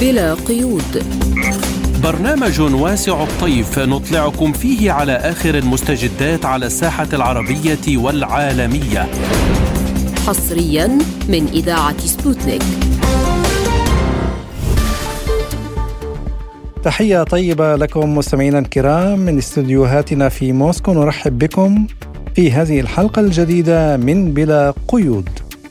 بلا قيود. برنامج واسع الطيف نطلعكم فيه على آخر المستجدات على الساحة العربية والعالمية. حصريا من إذاعة سبوتنيك. تحية طيبة لكم مستمعينا الكرام من استديوهاتنا في موسكو. نرحب بكم في هذه الحلقة الجديدة من بلا قيود.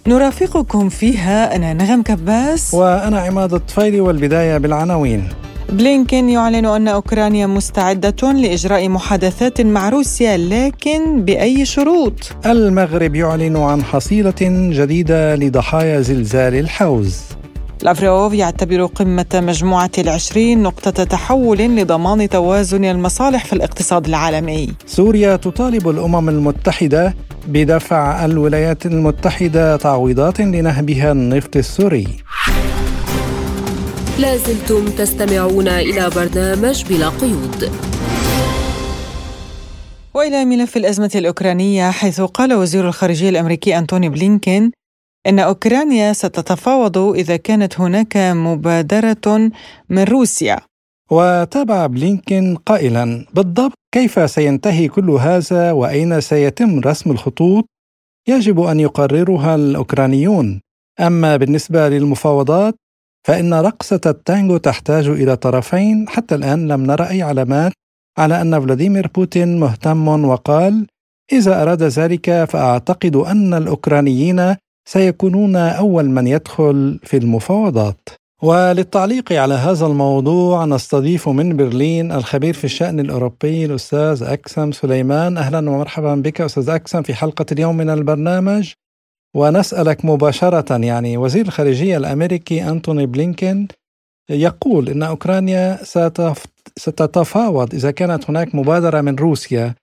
نرافقكم فيها. أنا نغم كباس. وأنا عماد الطفيلي والبداية بالعناوين. بلينكين يعلن أن أوكرانيا مستعدة لإجراء محادثات مع روسيا لكن بأي شروط؟ المغرب يعلن عن حصيلة جديدة لضحايا زلزال الحوز. لافروف يعتبر قمة مجموعة العشرين نقطة تحول لضمان توازن المصالح في الاقتصاد العالمي. سوريا تطالب الأمم المتحدة بدفع الولايات المتحدة تعويضات لنهبها النفط السوري. لازلتم تستمعون إلى برنامج بلا قيود. وإلى ملف الأزمة الأوكرانية حيث قال وزير الخارجية الأمريكي أنتوني بلينكين إن أوكرانيا ستتفاوض إذا كانت هناك مبادرة من روسيا. وتابع بلينكين قائلا بالضبط كيف سينتهي كل هذا وأين سيتم رسم الخطوط؟ يجب أن يقررها الأوكرانيون. أما بالنسبة للمفاوضات فإن رقصة التانجو تحتاج إلى طرفين. حتى الآن لم نرى أي علامات على أن فلاديمير بوتين مهتم وقال إذا أراد ذلك فأعتقد أن الأوكرانيين سيكونون أول من يدخل في المفاوضات. وللتعليق على هذا الموضوع نستضيف من برلين الخبير في الشأن الأوروبي الأستاذ أكسم سليمان. أهلا ومرحبا بك أستاذ أكسم في حلقة اليوم من البرنامج. ونسألك مباشرة يعني وزير الخارجية الأمريكي أنتوني بلينكين يقول إن أوكرانيا ستتفاوض إذا كانت هناك مبادرة من روسيا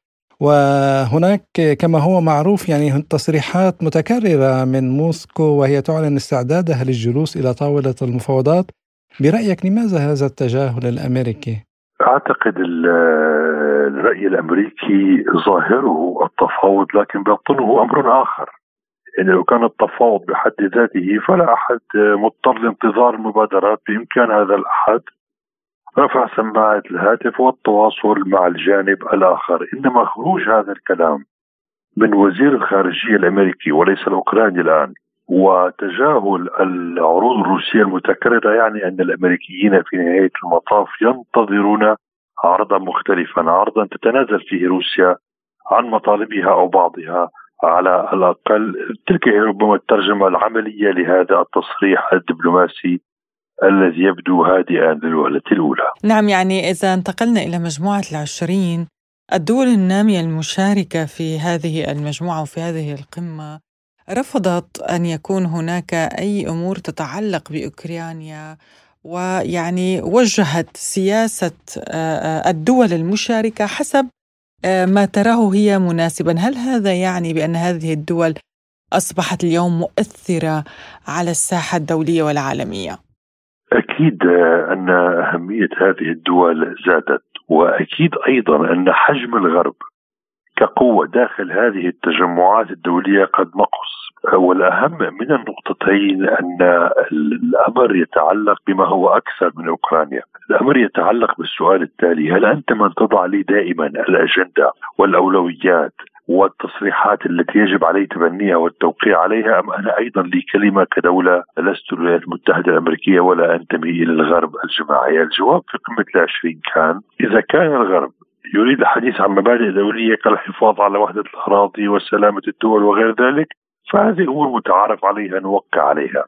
وهناك كما هو معروف يعني تصريحات متكررة من موسكو وهي تعلن استعدادها للجلوس إلى طاولة المفاوضات برأيك لماذا هذا التجاهل الأمريكي؟ أعتقد الرأي الأمريكي ظاهره التفاوض لكن باطنه أمر آخر يعني لو كان التفاوض بحد ذاته فلا أحد مضطر لانتظار المبادرات بإمكان هذا الأحد رفع سماعة الهاتف والتواصل مع الجانب الآخر. إنما خروج هذا الكلام من وزير الخارجية الأمريكي وليس الأوكراني الآن وتجاهل العروض الروسية المتكررة يعني أن الأمريكيين في نهاية المطاف ينتظرون عرضا مختلفا عرضا تتنازل فيه روسيا عن مطالبها أو بعضها على الأقل. تلك هي ربما الترجمة العملية لهذا التصريح الدبلوماسي الذي يبدو هادئا للوهلة الأولى نعم يعني إذا انتقلنا إلى مجموعة العشرين الدول النامية المشاركة في هذه المجموعة وفي هذه القمة رفضت أن يكون هناك أي أمور تتعلق بأوكرانيا ويعني وجهت سياسة الدول المشاركة حسب ما تراه هي مناسبا هل هذا يعني بأن هذه الدول أصبحت اليوم مؤثرة على الساحة الدولية والعالمية؟ أكيد أن أهمية هذه الدول زادت وأكيد أيضا أن حجم الغرب كقوة داخل هذه التجمعات الدولية قد نقص. والأهم من النقطتين أن الأمر يتعلق بما هو أكثر من أوكرانيا، الأمر يتعلق بالسؤال التالي، هل أنت من تضع لي دائما الأجندة والأولويات والتصريحات التي يجب علي تبنيها والتوقيع عليها أم أنا أيضا لي كلمة كدولة لست الولايات المتحدة الأمريكية ولا أنتمي إلى الغرب الجماعي، الجواب في قمة العشرين كان إذا كان الغرب يريد الحديث عن مبادئ دولية كالحفاظ على وحدة الأراضي وسلامة الدول وغير ذلك فهذه أمور متعارف عليها نوقع عليها.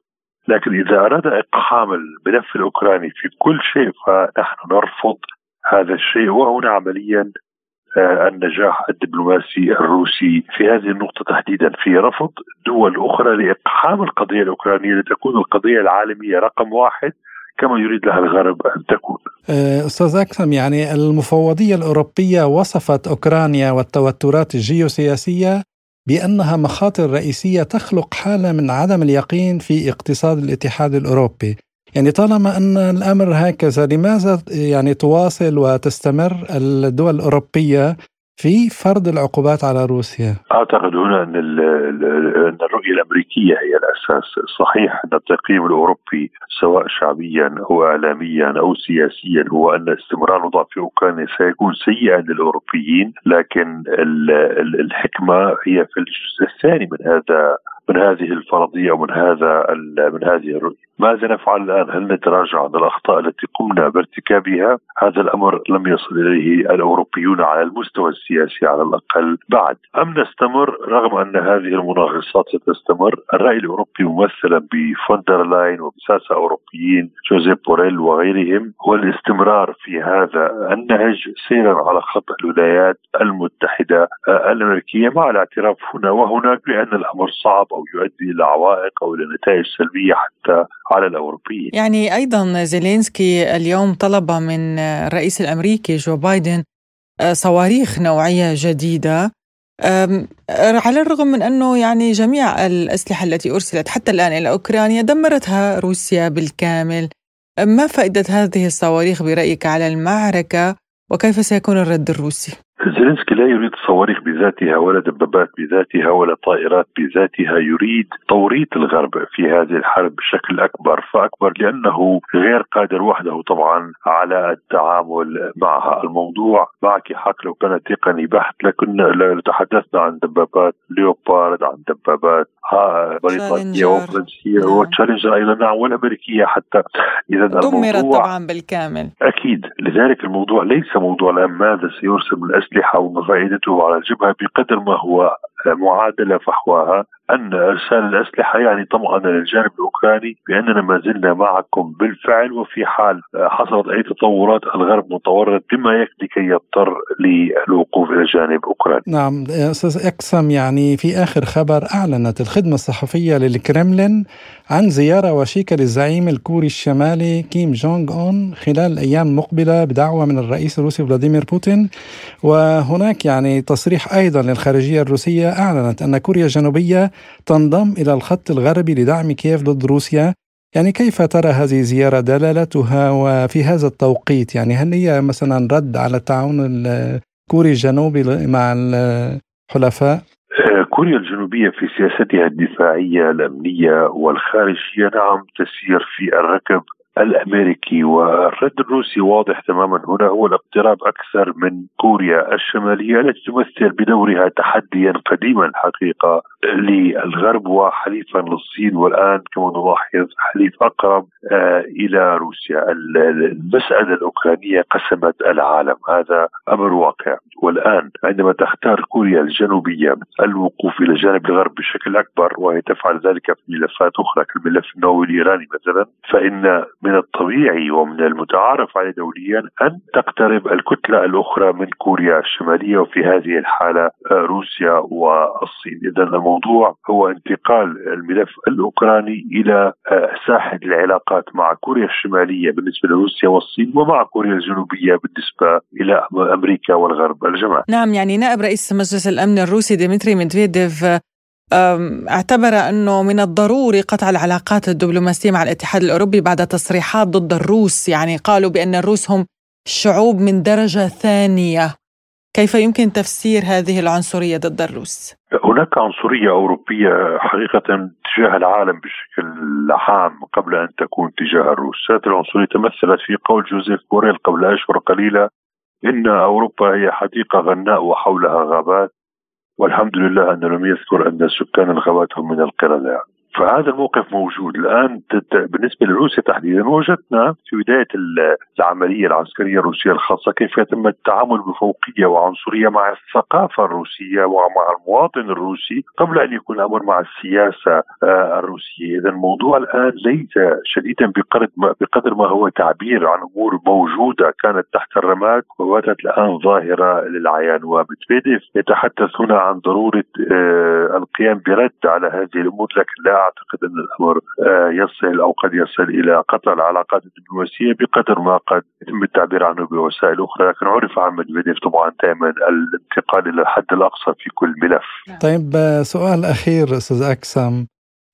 لكن إذا أراد إقحام الملف الأوكراني في كل شيء فنحن نرفض هذا الشيء وهنا عمليا النجاح الدبلوماسي الروسي. في هذه النقطة تحديدا في رفض دول أخرى لإقحام القضية الأوكرانية لتكون القضية العالمية رقم واحد كما يريد لها الغرب أن تكون. أستاذ أكرم يعني المفوضية الأوروبية وصفت أوكرانيا والتوترات الجيوسياسية بأنها مخاطر رئيسية تخلق حالة من عدم اليقين في اقتصاد الاتحاد الأوروبي. يعني طالما أن الأمر هكذا لماذا يعني تواصل وتستمر الدول الأوروبية في فرض العقوبات على روسيا؟ أعتقد هنا أن أن الرؤية الأمريكية هي الأساس، صحيح أن التقييم الأوروبي سواء شعبيا أو اعلاميا أو سياسيا هو أن استمرار الوضع في أوكرانيا سيكون سيئا للأوروبيين، لكن الحكمة هي في الجزء الثاني من هذا من هذه الفرضية ومن هذا من هذه الرؤية. ماذا نفعل الآن؟ هل نتراجع عن الأخطاء التي قمنا بارتكابها؟ هذا الأمر لم يصل إليه الأوروبيون على المستوى السياسي على الأقل بعد، أم نستمر رغم أن هذه المنغصات ستستمر؟ الرأي الأوروبي ممثلا بفون دير لاين وبساسة أوروبيين جوزيف بوريل وغيرهم هو الاستمرار في هذا النهج سيرا على خط الولايات المتحدة الأمريكية مع الاعتراف هنا وهناك بأن الأمر صعب أو يؤدي إلى عوائق أو إلى نتائج سلبية حتى على الأوروبيين. يعني أيضا زيلينسكي اليوم طلب من الرئيس الأمريكي جو بايدن آه، صواريخ نوعية جديدة على الرغم من أنه يعني جميع الأسلحة التي أرسلت حتى الآن إلى أوكرانيا دمرتها روسيا بالكامل. ما فائدة هذه الصواريخ برأيك على المعركة وكيف سيكون الرد الروسي؟ زيلينسكي لا يريد صواريخ بذاتها ولا دبابات بذاتها ولا طائرات بذاتها يريد توريط الغرب في هذه الحرب بشكل أكبر فأكبر لأنه غير قادر وحده طبعا على التعامل معها. الموضوع معك حق لو كان تقني بحت لكن تحدثنا عن دبابات ليوبارد عن دبابات بريطانية وفرنسية نعم. وتشالنجر أيضا نعم والأمريكية حتى. اذا دمرت طبعا بالكامل. أكيد. لذلك الموضوع ليس موضوع الآن ماذا سيرسل من الأسلحة وما فائدته على الجبهة بقدر ما هو معادلة فحواها أن أرسال الأسلحة يعني طمأن للجانب الأوكراني بأننا ما زلنا معكم بالفعل وفي حال حصلت أي تطورات الغرب متورط بما يكفي لكي يضطر للوقوف إلى جانب اوكرانيا. نعم أستاذ اكسم يعني في آخر خبر أعلنت الخدمة الصحفية للكرملين عن زيارة وشيكة للزعيم الكوري الشمالي كيم جونغ أون خلال الأيام المقبله بدعوة من الرئيس الروسي فلاديمير بوتين وهناك يعني تصريح أيضا للخارجية الروسية أعلنت أن كوريا الجنوبية تنضم إلى الخط الغربي لدعم كييف ضد روسيا يعني كيف ترى هذه الزيارة دلالتها وفي هذا التوقيت يعني هل هي مثلا رد على التعاون الكوري الجنوبي مع الحلفاء؟ كوريا الجنوبية في سياستها الدفاعية الأمنية والخارجية نعم تسير في الركب الأمريكي والرد الروسي واضح تماما هنا هو الاقتراب أكثر من كوريا الشمالية التي تمثل بدورها تحديا قديما حقيقة. للغرب وحليفا للصين والآن كما نلاحظ حليف أقرب آه، إلى روسيا. المسألة الأوكرانية قسمت العالم. هذا أمر واقع. والآن عندما تختار كوريا الجنوبية الوقوف إلى جانب الغرب بشكل أكبر وهي تفعل ذلك في ملفات أخرى كالملف النووي الإيراني مثلا فإن من الطبيعي ومن المتعارف عليه دوليا أن تقترب الكتلة الأخرى من كوريا الشمالية وفي هذه الحالة آه، روسيا والصين، اذا الموضوع هو انتقال الملف الأوكراني إلى آه، ساحة العلاقات مع كوريا الشمالية بالنسبة لروسيا والصين ومع كوريا الجنوبية بالنسبة إلى أمريكا والغرب. الجماعي. نعم يعني نائب رئيس مجلس الأمن الروسي ديمتري ميدفيديف اعتبر أنه من الضروري قطع العلاقات الدبلوماسية مع الاتحاد الأوروبي بعد تصريحات ضد الروس. يعني قالوا بأن الروس هم شعوب من درجة ثانية. كيف يمكن تفسير هذه العنصرية ضد الروس؟ هناك عنصرية أوروبية حقيقة تجاه العالم بشكل عام قبل أن تكون تجاه الروس هذه العنصرية تمثلت في قول جوزيف بوريل قبل أشهر قليلة إن أوروبا هي حديقة غناء وحولها غابات والحمد لله أنه لم يذكر أن سكان الغابات هم من القردة فهذا الموقف موجود. الآن بالنسبة لروسيا تحديدا وجدنا في بداية العملية العسكرية الروسية الخاصة كيف يتم التعامل بفوقية وعنصرية مع الثقافة الروسية ومع المواطن الروسي قبل أن يكون الأمر مع السياسة آه، الروسية، اذا الموضوع الآن ليس شديدا بقدر ما هو تعبير عن أمور موجودة كانت تحت الرماد وباتت الآن ظاهرة للعيان. ومدفيديف يتحدث هنا عن ضرورة آه، القيام برد على هذه الأمور لكن لا أعتقد أن الأمر آه، يصل أو قد يصل إلى قطع العلاقات الدبلوماسية بقدر ما قد يتم التعبير عنه بوسائل أخرى لكن عرف عن مدفيديف طبعا دائما الانتقال إلى الحد الأقصى في كل ملف. طيب سؤال أخير أستاذ أكسم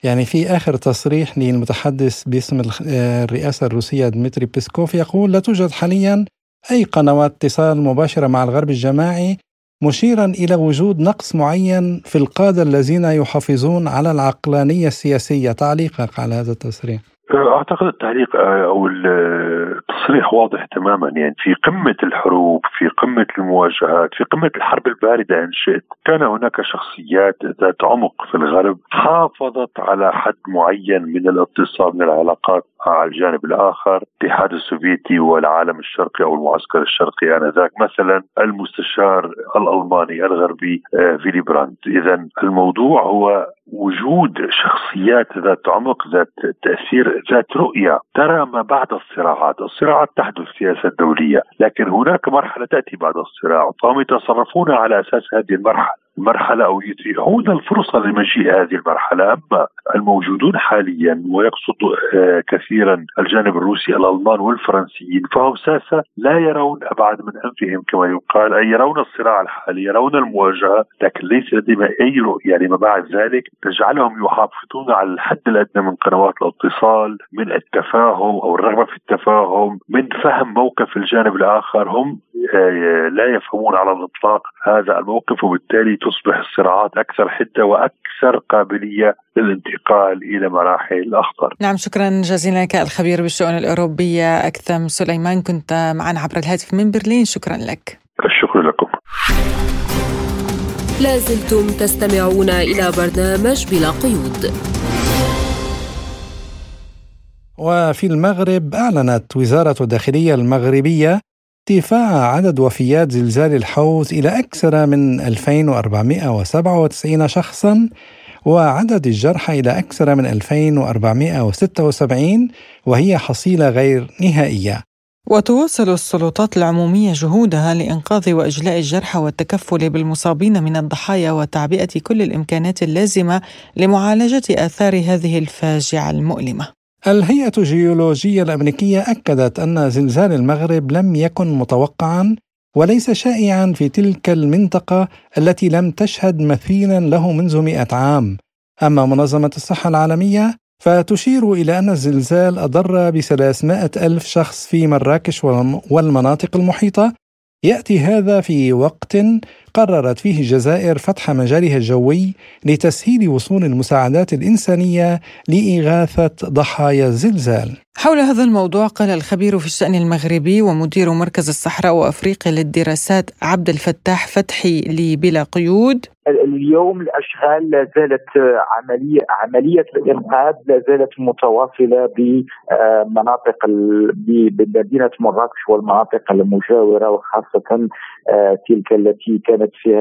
يعني في آخر تصريح للمتحدث باسم آه، الرئاسة الروسية دمتري بيسكوف يقول لا توجد حاليا أي قنوات اتصال مباشرة مع الغرب الجماعي مشيرا إلى وجود نقص معين في القادة الذين يحافظون على العقلانية السياسية. تعليقك على هذا التصريح. أعتقد التعليق أو التصريح واضح تماما. يعني في قمة الحروب في قمة المواجهات في قمة الحرب الباردة إن شئت كان هناك شخصيات ذات عمق في الغرب حافظت على حد معين من الاتصال من العلاقات. مع الجانب الآخر الاتحاد السوفيتي والعالم الشرقي أو المعسكر الشرقي آنذاك مثلا المستشار الألماني الغربي آه، فيلي براند اذا الموضوع هو وجود شخصيات ذات عمق ذات تأثير ذات رؤية. ترى ما بعد الصراعات، الصراعات تحدث في السياسة الدولية، لكن هناك مرحلة تأتي بعد الصراع، فهم يتصرفون على أساس هذه المرحلة. مرحلة أو يتيحون الفرصة لمجيء هذه المرحلة أما الموجودون حاليا ويقصد آه، كثيرا الجانب الروسي الألمان والفرنسيين فهم ساسة لا يرون أبعد من أنفهم كما يقال أي يرون الصراع الحالي يرون المواجهة لكن ليس لديهم أي رؤية لما بعد ذلك. تجعلهم يحافظون على الحد الأدنى من قنوات الاتصال من التفاهم أو الرغبة في التفاهم من فهم موقف الجانب الآخر. هم آه، لا يفهمون على الإطلاق هذا الموقف وبالتالي تصبح الصراعات أكثر حدة وأكثر قابلية للانتقال إلى مراحل أخطر. نعم شكرا جزيلا لك الخبير بالشؤون الأوروبية أكثم سليمان. كنت معنا عبر الهاتف من برلين. شكرا لك. الشكر لكم. لازلتم تستمعون إلى برنامج بلا قيود. وفي المغرب أعلنت وزارة الداخلية المغربية ارتفاع عدد وفيات زلزال الحوث إلى أكثر من 2497 شخصا وعدد الجرحى إلى أكثر من 2476 وهي حصيلة غير نهائية وتواصل السلطات العمومية جهودها لإنقاذ وإجلاء الجرحى والتكفل بالمصابين من الضحايا وتعبئة كل الإمكانات اللازمة لمعالجة آثار هذه الفاجعة المؤلمة. الهيئة الجيولوجية الأمريكية أكدت أن زلزال المغرب لم يكن متوقعا وليس شائعا في تلك المنطقة التي لم تشهد مثيلا له منذ مئة عام. أما منظمة الصحة العالمية فتشير إلى أن الزلزال أضر بثلاثمائة ألف شخص في مراكش والمناطق المحيطة. يأتي هذا في وقت قررت فيه الجزائر فتح مجالها الجوي لتسهيل وصول المساعدات الإنسانية لإغاثة ضحايا الزلزال. حول هذا الموضوع قال الخبير في الشأن المغربي ومدير مركز الصحراء وأفريقيا للدراسات عبد الفتاح فتحي لبلا قيود اليوم الأشغال لا زالت عمليه عملية الإنقاذ لا زالت متواصلة بمناطق بمدينه مراكش والمناطق المجاورة وخاصة تلك التي كانت فيها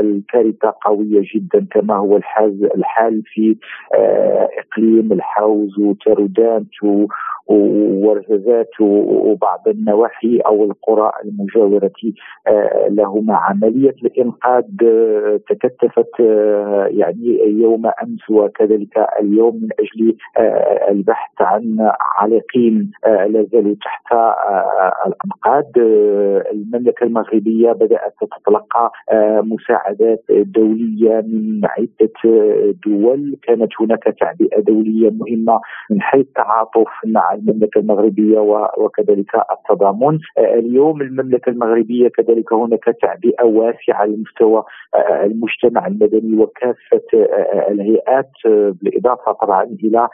الكارثة قوية جدا كما هو الحال الحال في آه، إقليم الحوز وترودانت ورزازات وبعض النواحي أو القرى المجاورة آه، لهما عملية الإنقاذ آه، تكثفت آه، يعني يوم أمس وكذلك اليوم من أجل البحث عن عالقين لا زالوا تحت الأنقاض. المملكة المغربية بدأت تتلقى مساعدات دولية من عدة دول. كانت هناك تعبئة دولية مهمة من حيث التعاطف مع المملكة المغربية وكذلك التضامن. اليوم المملكة المغربية كذلك هناك تعبئة واسعة على مستوى المجتمع المدني وكافة الهيئات بالإضافة طبعا إلى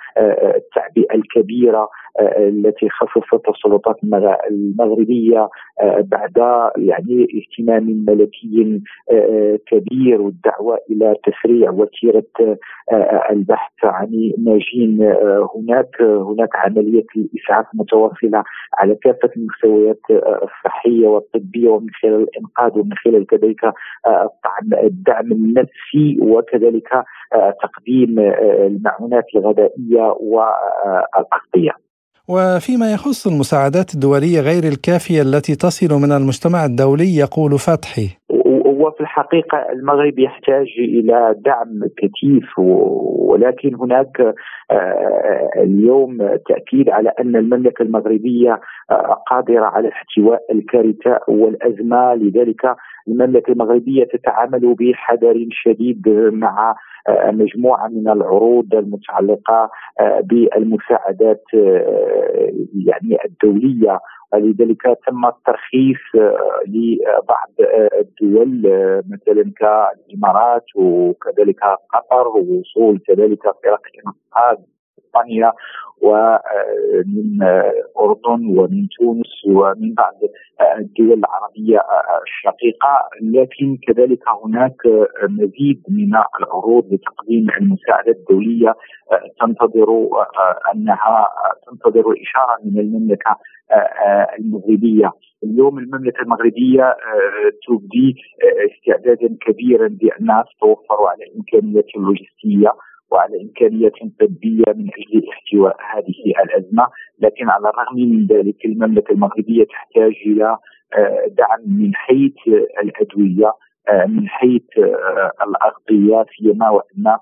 التعبئة الكبيرة التي خصصتها السلطات المغربية بعد يعني اهتمام ملكي كبير والدعوة إلى تسريع وتيرة البحث عن ناجين هناك هناك عملية الإسعاف متواصلة على كافة المستويات الصحية والطبية ومن خلال الإنقاذ ومن خلال كذلك الدعم النفسي وكذلك تقديم المعونات الغذائية والأغذية. وفيما يخص المساعدات الدولية غير الكافية التي تصل من المجتمع الدولي يقول فتحي. وفي الحقيقة المغرب يحتاج إلى دعم كثيف ولكن هناك آه، اليوم تأكيد على أن المملكة المغربية آه، قادرة على احتواء الكارثة والأزمة. لذلك المملكة المغربية تتعامل بحذر شديد مع مجموعة من العروض المتعلقة بالمساعدات يعني الدولية. لذلك تم الترخيص لبعض الدول مثلا كالإمارات وكذلك قطر ووصول كذلك فرق الانقاذ إسبانيا ومن الاردن ومن تونس ومن بعض الدول العربية الشقيقة. لكن كذلك هناك مزيد من العروض لتقديم المساعدات الدولية تنتظر أنها تنتظر إشارة من المملكة المغربية. اليوم المملكة المغربية تبدي استعدادا كبيرا بانها تتوفر على الامكانيات اللوجستية. وعلى امكانيات طبية من أجل احتواء هذه الأزمة، لكن على الرغم من ذلك المملكة المغربية تحتاج إلى آه، دعم من حيث الأدوية. آه، من حيث آه، الاغطيه سيما وإن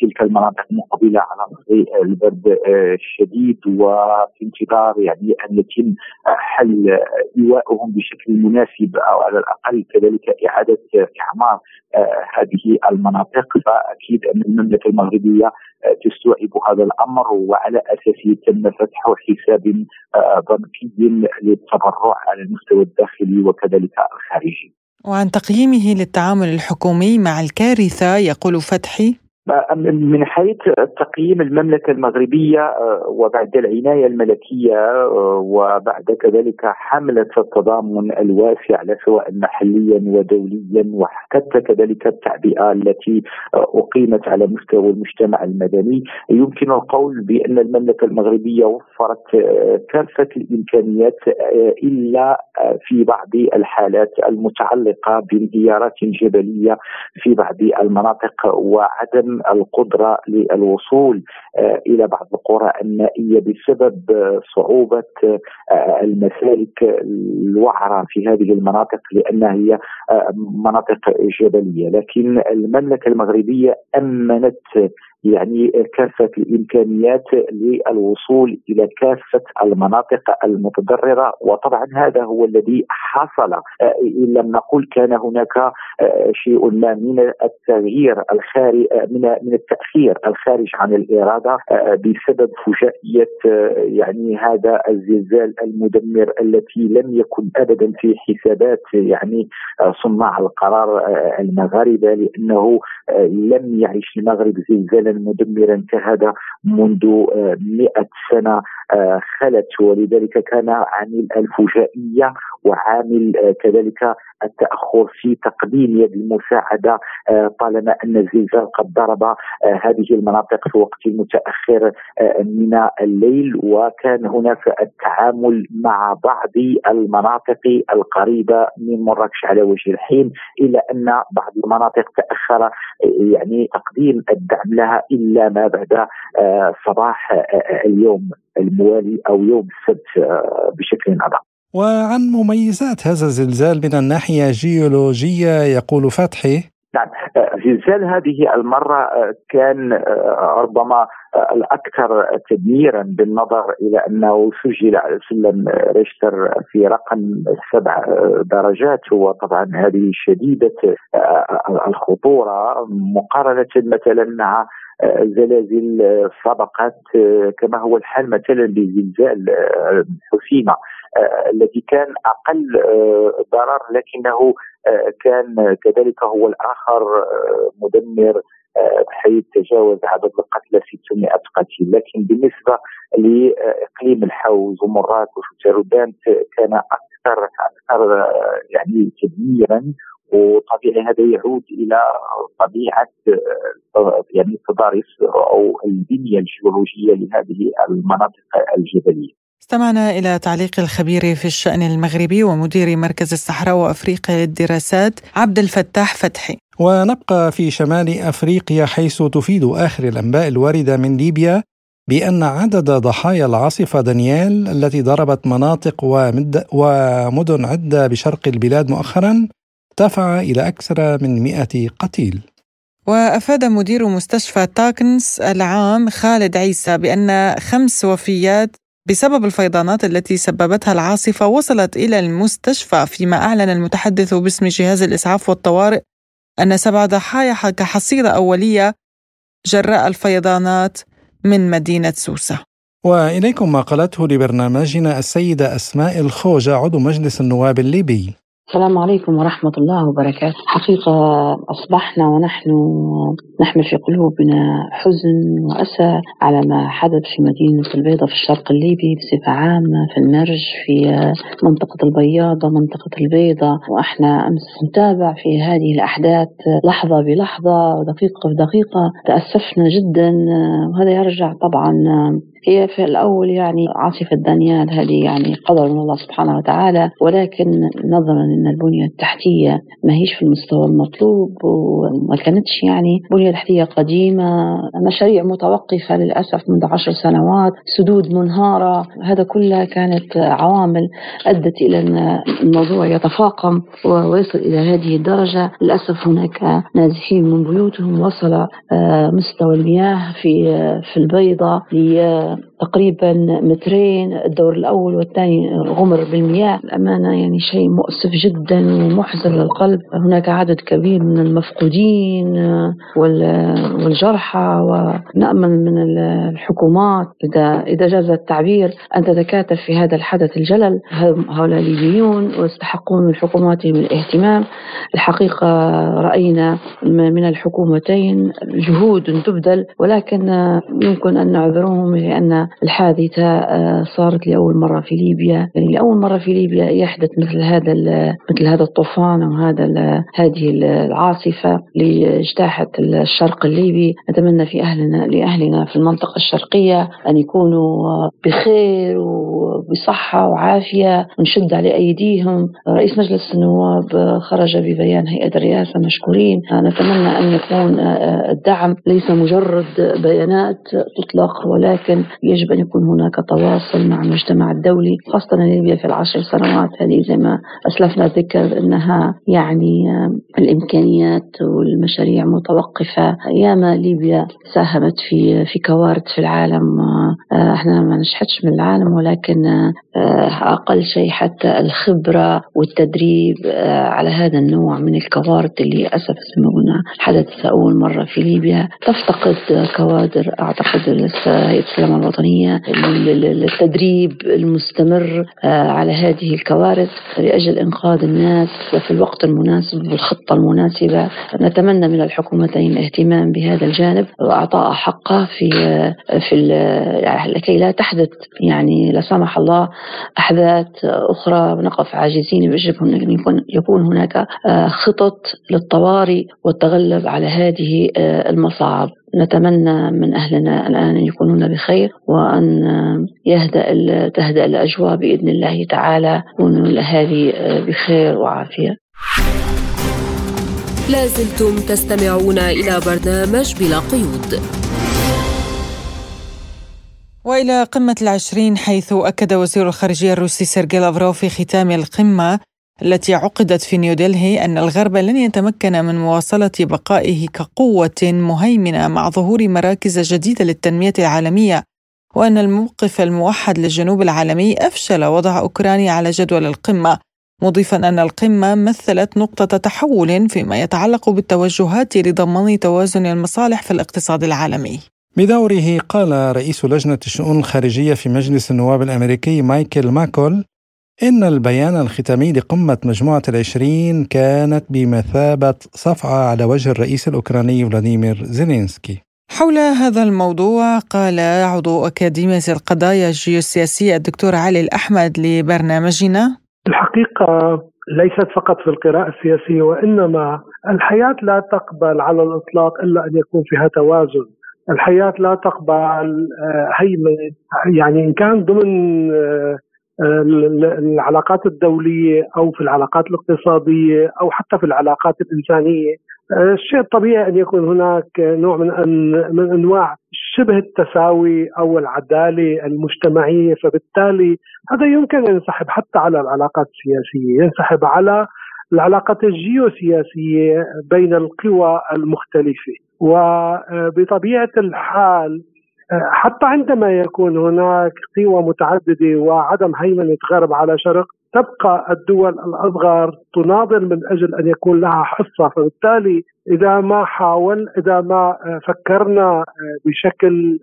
تلك المناطق مقبلة على البرد الشديد وفي انتظار يعني أن يتم حل ايوائهم بشكل مناسب أو على الأقل كذلك إعادة إعمار هذه المناطق فأكيد أن المملكة المغربية تستوعب هذا الأمر وعلى اساسه تم فتح حساب بنكي للتبرع على المستوى الداخلي وكذلك الخارجي. وعن تقييمه للتعامل الحكومي مع الكارثة يقول فتحي من حيث تقييم المملكة المغربية آه، وبعد العناية الملكية آه، وبعد كذلك حملة التضامن الواسع سواء محليا ودوليا وحتى كذلك التعبئة التي آه، أقيمت على مستوى المجتمع المدني. يمكن القول بأن المملكة المغربية وفرت كافة الإمكانيات إلا في بعض الحالات المتعلقة بانهيارات جبلية في بعض المناطق وعدم القدرة للوصول آه، إلى بعض القرى النائية بسبب صعوبة آه، المسالك الوعرة في هذه المناطق لأنها هي آه، مناطق جبلية، لكن المملكة المغربية أمنت يعني كافة الإمكانيات للوصول إلى كافة المناطق المتضررة. وطبعا هذا هو الذي حصل. آه، إن لم نقل كان هناك آه، شيء ما من التغيير الخارج آه، من من التأخير الخارج عن الإرادة بسبب فجائية يعني هذا الزلزال المدمر التي لم يكن أبدا في حسابات يعني صناع القرار المغاربة لأنه لم يعيش المغرب زلزالا مدمرا كهذا منذ آه، مئة سنة. خلت ولذلك كان عامل الفجائية وعامل آه، كذلك التأخر في تقديم يد المساعدة طالما أن الزلزال قد ضرب هذه المناطق في وقت متأخر من الليل وكان هناك التعامل مع بعض المناطق القريبة من مراكش على وجه الحين الا أن بعض المناطق تأخر يعني تقديم الدعم لها إلا ما بعد آه، صباح آه، اليوم. الموالي أو يوم السبت آه، بشكل ادق. وعن مميزات هذا الزلزال من الناحية الجيولوجيه يقول فتحي نعم. زلزال هذه المرة كان ربما الأكثر تدميرا بالنظر إلى أنه سجل على سلم ريشتر في رقم سبع درجات وطبعا هذه شديدة الخطورة. مقارنة مثلا مع زلازل سبقت كما هو الحال مثلا بزلزال حسيمة الذي كان أقل ضرر لكنه كان كذلك هو الآخر مدمر بحيث تجاوز عدد القتلى 600 قتيل لكن بالنسبة لإقليم الحوز ومراكش وتردان كان أكثر أكثر يعني تدميرا وطبيعي هذا يعود إلى طبيعة يعني التضاريس أو البنية الجيولوجية لهذه المناطق الجبلية. استمعنا إلى تعليق الخبير في الشأن المغربي ومدير مركز الصحراء وأفريقيا للدراسات عبد الفتاح فتحي. ونبقى في شمال أفريقيا حيث تفيد آخر الأنباء الواردة من ليبيا بأن عدد ضحايا العاصفة دانيال التي ضربت مناطق ومدن عدة بشرق البلاد مؤخرا ارتفع إلى أكثر من 100 قتيل. وأفاد مدير مستشفى تاكنس العام خالد عيسى بأن خمس وفيات بسبب الفيضانات التي سببتها العاصفة وصلت إلى المستشفى فيما أعلن المتحدث باسم جهاز الإسعاف والطوارئ أن سبع ضحايا كحصيلة أولية جراء الفيضانات من مدينة سوسة. وإليكم ما قالته لبرنامجنا السيدة أسماء الخوجة عضو مجلس النواب الليبي. السلام عليكم ورحمة الله وبركاته. حقيقة أصبحنا ونحن نحمل في قلوبنا حزن وأسى على ما حدث في مدينة البيضة في الشرق الليبي بصفة عامة في المرج في منطقة البياضة منطقة البيضة وإحنا أمس نتابع في هذه الأحداث لحظة بلحظة ودقيقة بدقيقة. تأسفنا جدا وهذا يرجع طبعا هي في الأول يعني عاصفة دانيال هذه يعني قدر من الله سبحانه وتعالى ولكن نظرا أن البنية التحتية ما هيش في المستوى المطلوب وما كانتش يعني بنية تحتية قديمة مشاريع متوقفة للأسف منذ عشر سنوات سدود منهارة هذا كلها كانت عوامل أدت إلى أن الموضوع يتفاقم ويصل إلى هذه الدرجة. للأسف هناك نازحين من بيوتهم وصل آه، مستوى المياه في آه، في البيضة تقريبا مترين الدور الأول والثاني غمر بالمياه. الأمانة يعني شيء مؤسف جدا ومحزن للقلب. هناك عدد كبير من المفقودين والجرحى ونأمل من الحكومات. إذا إذا جاز التعبير أن تتكاتف في هذا الحدث الجلل. هؤلاء ليبيون ويستحقون من حكوماتهم الاهتمام. الحقيقة رأينا من الحكومتين جهود تبذل ولكن يمكن أن نعذرهم لأن أن الحادثة آه، صارت لأول مرة في ليبيا. يعني لأول مرة في ليبيا يحدث مثل هذا مثل هذا الطوفان أو هذا هذه العاصفة لاجتاحت الشرق الليبي. نتمنى في أهلنا لأهلنا في المنطقة الشرقية أن يكونوا بخير وبصحة وعافية ونشد على أيديهم. رئيس مجلس النواب خرج ببيان هيئة الرئاسة مشكورين. نتمنى أن يكون آه، الدعم. ليس مجرد بيانات تطلق ولكن يجب أن يكون هناك تواصل مع المجتمع الدولي خاصة ليبيا في العشر سنوات هذه زي ما أسلفنا ذكر أنها يعني الإمكانيات والمشاريع متوقفة. ياما ليبيا ساهمت في في كوارث في العالم آه، إحنا ما نشحتش من العالم ولكن آه، أقل شيء حتى الخبرة والتدريب آه، على هذا النوع من الكوارث اللي أسف قلنا حدث أول مرة في ليبيا. تفتقد كوادر أعتقد هيئة السلامة الوطنية للتدريب المستمر آه، على هذه الكوارث لأجل إنقاذ الناس في الوقت المناسب والخطة المناسبة. نتمنى من الحكومتين الاهتمام بهذا الجانب وإعطاء حقه في في لكي لا تحدث يعني لا سمح الله أحداث أخرى ونقف عاجزين يجب أن يكون هناك آه، خطط للطوارئ والتغلب على هذه آه، المصاعب. نتمنى من أهلنا الآن أن يكونون بخير وأن يهدأ تهدأ الأجواء بإذن الله تعالى وأن الأهالي بخير وعافية. لازلتم تستمعون إلى برنامج بلا قيود. وإلى قمة العشرين حيث أكد وزير الخارجية الروسي سيرجي لافروف في ختام القمة التي عقدت في نيودلهي أن الغرب لن يتمكن من مواصلة بقائه كقوة مهيمنة مع ظهور مراكز جديدة للتنمية العالمية وأن الموقف الموحد للجنوب العالمي أفشل وضع أوكرانيا على جدول القمة مضيفا أن القمة مثلت نقطة تحول فيما يتعلق بالتوجهات لضمان توازن المصالح في الاقتصاد العالمي. بدوره قال رئيس لجنة الشؤون الخارجية في مجلس النواب الأمريكي مايكل ماكول إن البيان الختامي لقمة مجموعة العشرين كانت بمثابة صفعة على وجه الرئيس الأوكراني فلاديمير زيلينسكي. حول هذا الموضوع قال عضو أكاديمية القضايا الجيوسياسية الدكتور علي الأحمد لبرنامجنا الحقيقة ليست فقط في القراءة السياسية وإنما الحياة لا تقبل على الإطلاق إلا أن يكون فيها توازن. الحياة لا تقبل آه، هيمنة يعني إن كان ضمن آه، العلاقات الدولية أو في العلاقات الاقتصادية أو حتى في العلاقات الإنسانية. الشيء الطبيعي أن يكون هناك نوع من من أنواع شبه التساوي أو العدالة المجتمعية فبالتالي هذا يمكن أن ينسحب حتى على العلاقات السياسية ينسحب على العلاقات الجيوسياسية بين القوى المختلفة. وبطبيعة الحال حتى عندما يكون هناك قوى متعددة وعدم هيمنة غرب على شرق تبقى الدول الأصغر تناضل من أجل أن يكون لها حصة. فبالتالي إذا ما حاول إذا ما فكرنا بشكل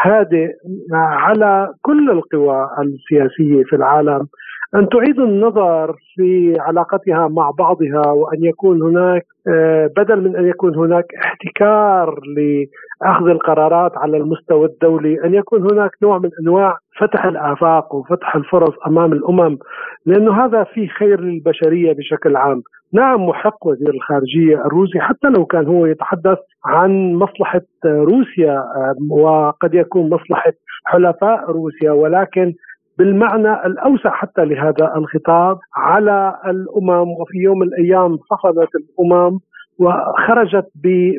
هادئ على كل القوى السياسية في العالم أن تعيد النظر في علاقتها مع بعضها وأن يكون هناك آه، بدل من أن يكون هناك احتكار لأخذ القرارات على المستوى الدولي أن يكون هناك نوع من أنواع فتح الآفاق وفتح الفرص أمام الأمم لأنه هذا في خير للبشرية بشكل عام. نعم محق وزير الخارجية الروسي حتى لو كان هو يتحدث عن مصلحة روسيا آه، وقد يكون مصلحة حلفاء روسيا ولكن بالمعنى الأوسع حتى لهذا الخطاب على الأمم وفي يوم من الأيام صفدت الأمم وخرجت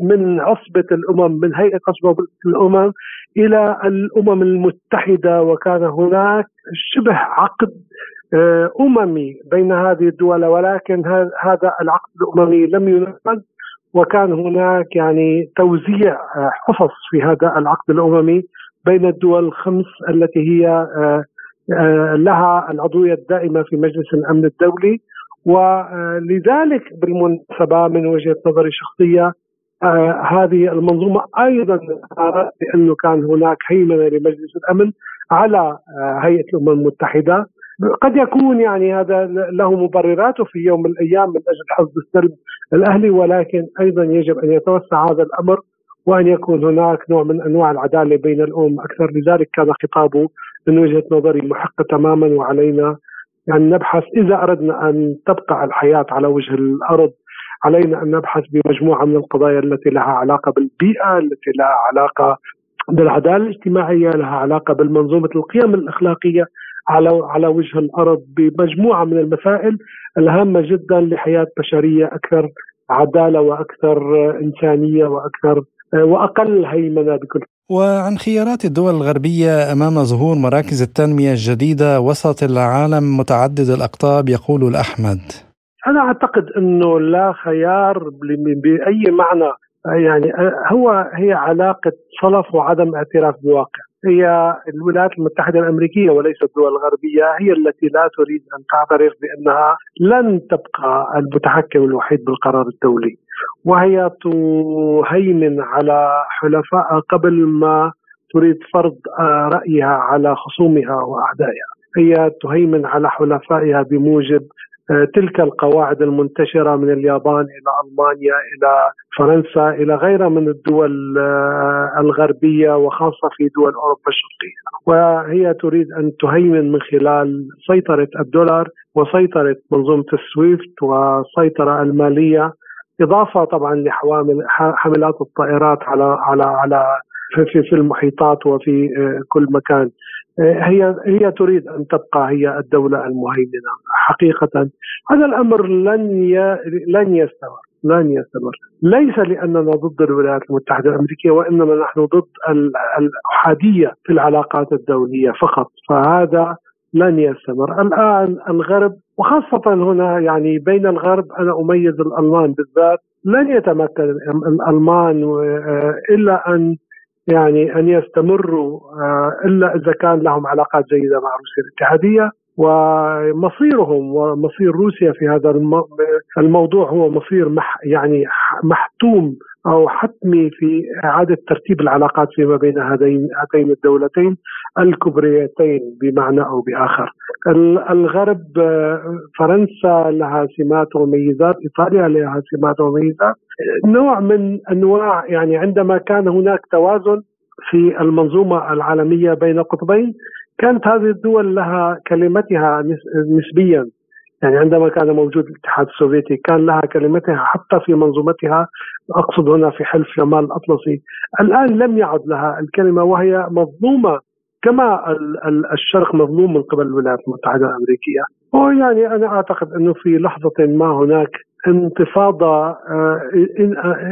من عصبة الأمم من هيئة عصبة الأمم إلى الأمم المتحدة وكان هناك شبه عقد آه، أممي بين هذه الدول ولكن هذا العقد الأممي لم ينفذ وكان هناك يعني توزيع آه، حصص في هذا العقد الأممي بين الدول الخمس التي هي آه، لها العضوية الدائمة في مجلس الأمن الدولي. ولذلك بالمناسبة من وجهة نظري الشخصيه هذه المنظومة أيضا بأنه كان هناك هيمنة لمجلس الأمن على هيئة الأمم المتحدة. قد يكون يعني هذا له مبرراته في يوم من الأيام من أجل حفظ السلب الاهلي ولكن أيضا يجب أن يتوسع هذا الأمر وأن يكون هناك نوع من أنواع العدالة بين الأمم. أكثر لذلك كان خطابه من وجهة نظري محق تماما وعلينا يعني نبحث إذا أردنا أن تبقى الحياة على وجه الأرض. علينا أن نبحث بمجموعة من القضايا التي لها علاقة بالبيئة، التي لها علاقة بالعدالة الاجتماعية، لها علاقة بالمنظومة القيم الأخلاقية. على على وجه الأرض بمجموعة من المسائل الهامة جدا لحياة بشرية أكثر عدالة وأكثر إنسانية وأكثر وأقل هيمنة بكل. وعن خيارات الدول الغربية أمام ظهور مراكز التنمية الجديدة وسط العالم متعدد الأقطاب يقول الأحمد. أنا أعتقد أنه لا خيار بأي معنى يعني هو هي علاقة صلف وعدم اعتراف بواقع. هي الولايات المتحدة الأمريكية وليست الدول الغربية هي التي لا تريد أن تعترف بأنها لن تبقى المتحكم الوحيد بالقرار الدولي. وهي تهيمن على حلفاء قبل ما تريد فرض رأيها على خصومها وأعدائها. هي تهيمن على حلفائها بموجب تلك القواعد المنتشرة من اليابان إلى ألمانيا إلى فرنسا إلى غيرها من الدول الغربية وخاصة في دول أوروبا الشرقية. وهي تريد أن تهيمن من خلال سيطرة الدولار وسيطرة منظومة السويفت والسيطرة المالية إضافة طبعا لحوامل حملات الطائرات على على على في في المحيطات وفي كل مكان. هي هي تريد أن تبقى هي الدولة المهيمنة حقيقة. هذا الأمر لن لن يستمر لن يستمر. ليس لأننا ضد الولايات المتحدة الأمريكية وإنما نحن ضد الأحادية في العلاقات الدولية فقط فهذا لن يستمر. الآن الغرب وخاصة هنا يعني بين الغرب أنا أميز الألمان بالذات لن يتمكن الألمان إلا أن يعني أن يستمروا آه، إلا إذا كان لهم علاقات جيدة مع روسيا الاتحادية. ومصيرهم ومصير روسيا في هذا الموضوع هو مصير مح يعني محتوم أو حتمي في إعادة ترتيب العلاقات فيما بين هذين هاتين الدولتين الكبريتين بمعنى أو بآخر. الغرب فرنسا لها سمات وميزات، إيطاليا لها سمات وميزات، نوع من أنواع يعني عندما كان هناك توازن في المنظومة العالمية بين قطبين كانت هذه الدول لها كلمتها نسبيا. يعني عندما كان موجود الاتحاد السوفيتي كان لها كلمتها حتى في منظومتها. أقصد هنا في حلف شمال الأطلسي. الآن لم يعد لها الكلمة وهي مظلومة كما الشرق مظلوم من قبل الولايات المتحدة الأمريكية. ويعني أنا أعتقد أنه في لحظة ما هناك انتفاضة آه،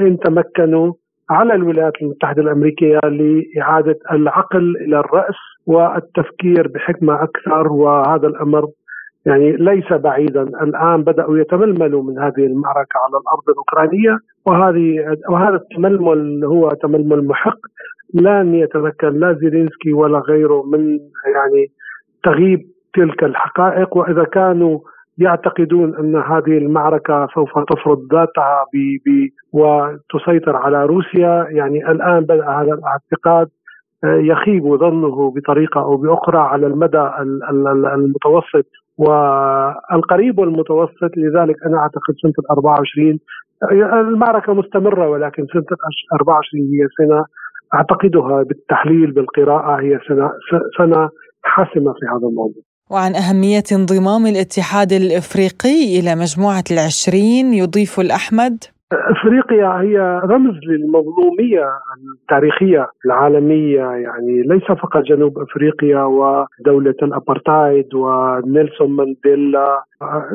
إن تمكنوا على الولايات المتحدة الأمريكية لإعادة العقل إلى الرأس والتفكير بحكمة أكثر وهذا الأمر يعني ليس بعيدا. الآن بدأوا يتململوا من هذه المعركة على الأرض الأوكرانية وهذه وهذا التململ هو تململ محق. لن يتمكن لا زيلينسكي ولا غيره من يعني تغييب تلك الحقائق. وإذا كانوا يعتقدون أن هذه المعركة سوف تفرض ذاتها وتسيطر على روسيا يعني الآن بدأ هذا الاعتقاد يخيب ظنه بطريقة أو بأخرى على المدى المتوسط والقريب والمتوسط لذلك أنا أعتقد سنة 24 المعركة مستمرة ولكن سنة 24 هي سنة أعتقدها بالتحليل بالقراءة هي سنة سنة حاسمة في هذا الموضوع. وعن أهمية انضمام الاتحاد الإفريقي إلى مجموعة العشرين يضيف الأحمد أفريقيا هي رمز للمظلومية التاريخية العالمية يعني ليس فقط جنوب أفريقيا ودولة الابرتايد ونيلسون مانديلا.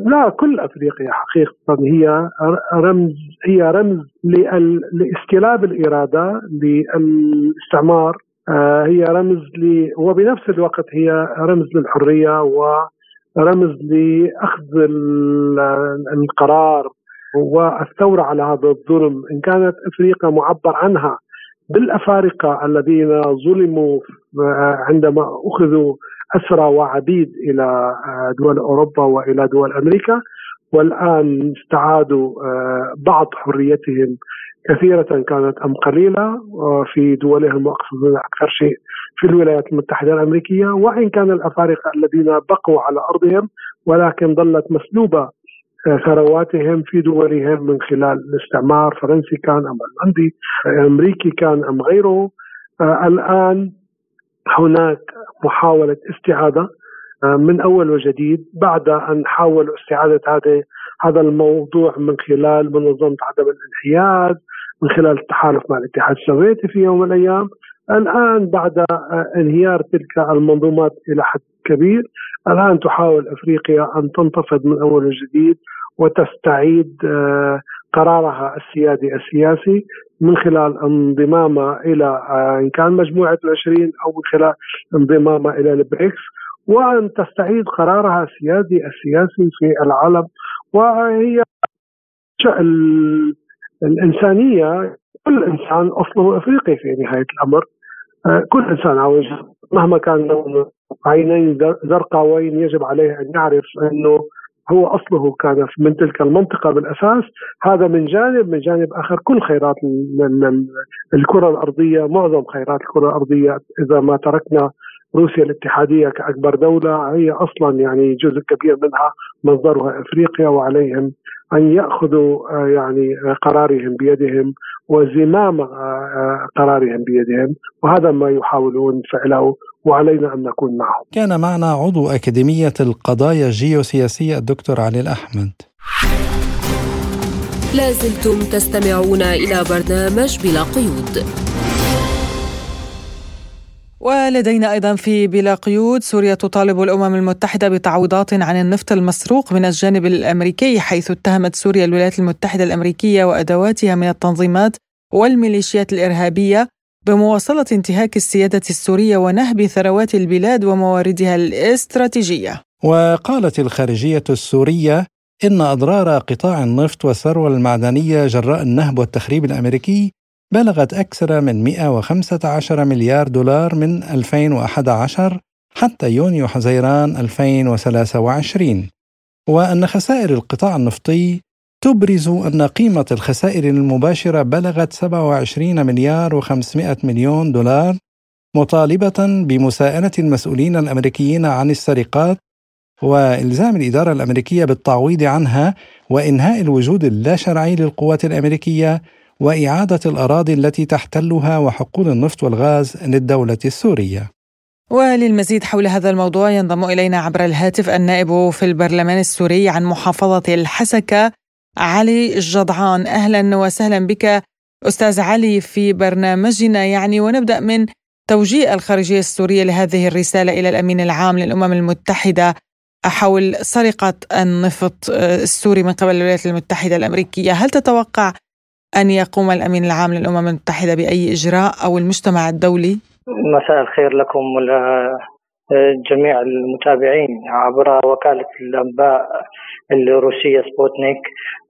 لا كل أفريقيا حقيقة هي رمز هي رمز لاستلاب الإرادة للاستعمار. آه، هي رمز ل وبنفس الوقت هي رمز للحرية ورمز لأخذ القرار والثورة على هذا الظلم. إن كانت أفريقيا معبر عنها بالأفارقة الذين ظلموا عندما أخذوا أسرى وعبيد إلى دول أوروبا وإلى دول أمريكا والآن استعادوا بعض حريتهم كثيرة كانت أم قليلة في دولهم وأقصد أكثر شيء في الولايات المتحدة الأمريكية. وإن كان الأفارقة الذين بقوا على أرضهم ولكن ظلت مسلوبة ثرواتهم في دولهم من خلال الاستعمار فرنسي كان أم هولندي امريكي كان أم غيره. آه، الآن هناك محاولة استعادة آه، من أول وجديد بعد أن حاولوا استعادة هذا هذا الموضوع من خلال منظمة عدم الانحياز من خلال التحالف مع الاتحاد السوفيتي في يوم من الأيام. الآن بعد آه، انهيار تلك المنظومات إلى حد كبير الآن تحاول أفريقيا أن تنتفض من أول وجديد وتستعيد آه، قرارها السيادي السياسي من خلال انضمامها إلى آه، إن كان مجموعة العشرين أو من خلال انضمامها إلى البريكس وأن تستعيد قرارها السيادي السياسي في العالم وهي الإنسانية كل إنسان أصله أفريقي في نهاية الأمر. آه، كل إنسان عاوز مهما كان عينين زرقاوين يجب عليه أن يعرف أنه هو أصله كان من تلك المنطقة بالأساس. هذا من جانب من جانب آخر كل خيرات الكرة الأرضية. معظم خيرات الكرة الأرضية إذا ما تركنا روسيا الاتحادية كأكبر دولة هي أصلا يعني جزء كبير منها مصدرها أفريقيا وعليهم أن يأخذوا آه، يعني قرارهم بيدهم وزمام آه، آه، قرارهم بيدهم وهذا ما يحاولون فعله وعلينا أن نكون معهم. كان معنا عضو أكاديمية القضايا الجيوسياسية الدكتور علي الأحمد. لازلتم تستمعون إلى برنامج بلا قيود. ولدينا أيضا في بلا قيود سوريا تطالب الأمم المتحدة بتعويضات عن النفط المسروق من الجانب الأمريكي حيث اتهمت سوريا الولايات المتحدة الأمريكية وأدواتها من التنظيمات والميليشيات الإرهابية بمواصلة انتهاك السيادة السورية ونهب ثروات البلاد ومواردها الاستراتيجية. وقالت الخارجية السورية إن أضرار قطاع النفط والثروة المعدنية جراء النهب والتخريب الأمريكي بلغت أكثر من 115 مليار دولار من 2011 حتى يونيو حزيران 2023 وأن خسائر القطاع النفطي تبرز أن قيمة الخسائر المباشرة بلغت 27 مليار و500 مليون دولار مطالبة بمساءلة المسؤولين الأمريكيين عن السرقات وإلزام الإدارة الأمريكية بالتعويض عنها وإنهاء الوجود اللاشرعي للقوات الأمريكية وإعادة الأراضي التي تحتلها وحقول النفط والغاز للدولة السورية. وللمزيد حول هذا الموضوع ينضم إلينا عبر الهاتف النائب في البرلمان السوري عن محافظة الحسكة علي الجضعان أهلا وسهلا بك أستاذ علي في برنامجنا. يعني ونبدأ من توجيه الخارجية السورية لهذه الرسالة إلى الأمين العام للأمم المتحدة حول سرقة النفط السوري من قبل الولايات المتحدة الأمريكية، هل تتوقع أن يقوم الأمين العام للأمم المتحدة بأي إجراء أو المجتمع الدولي؟ مساء الخير لكم جميع المتابعين عبر وكالة الأنباء الروسية سبوتنيك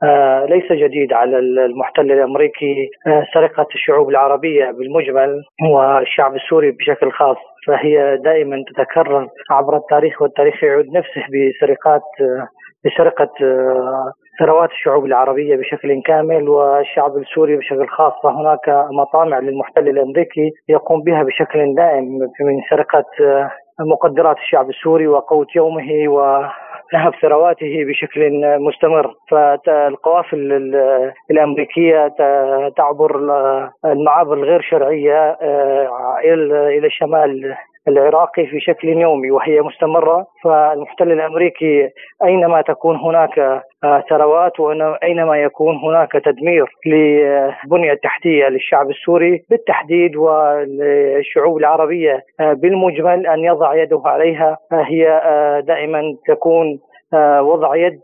آه، ليس جديد على المحتل الأمريكي آه، سرقة الشعوب العربية بالمجمل والشعب السوري بشكل خاص فهي دائما تتكرر عبر التاريخ والتاريخ يعود نفسه بسرقات بسرقة ثروات الشعوب العربية بشكل كامل والشعب السوري بشكل خاص فهناك مطامع للمحتل الأمريكي يقوم بها بشكل دائم من سرقة مقدرات الشعب السوري وقوت يومه و نهب ثرواته بشكل مستمر. فالقوافل الأمريكية تعبر المعابر الغير شرعية آه، إلى الشمال العراقي في شكل يومي وهي مستمرة فالمحتل الأمريكي أينما تكون هناك آه، ثروات وأينما يكون هناك تدمير للبنية التحتية للشعب السوري بالتحديد والشعوب العربية آه، بالمجمل أن يضع يده عليها آه، هي دائما تكون وضع يد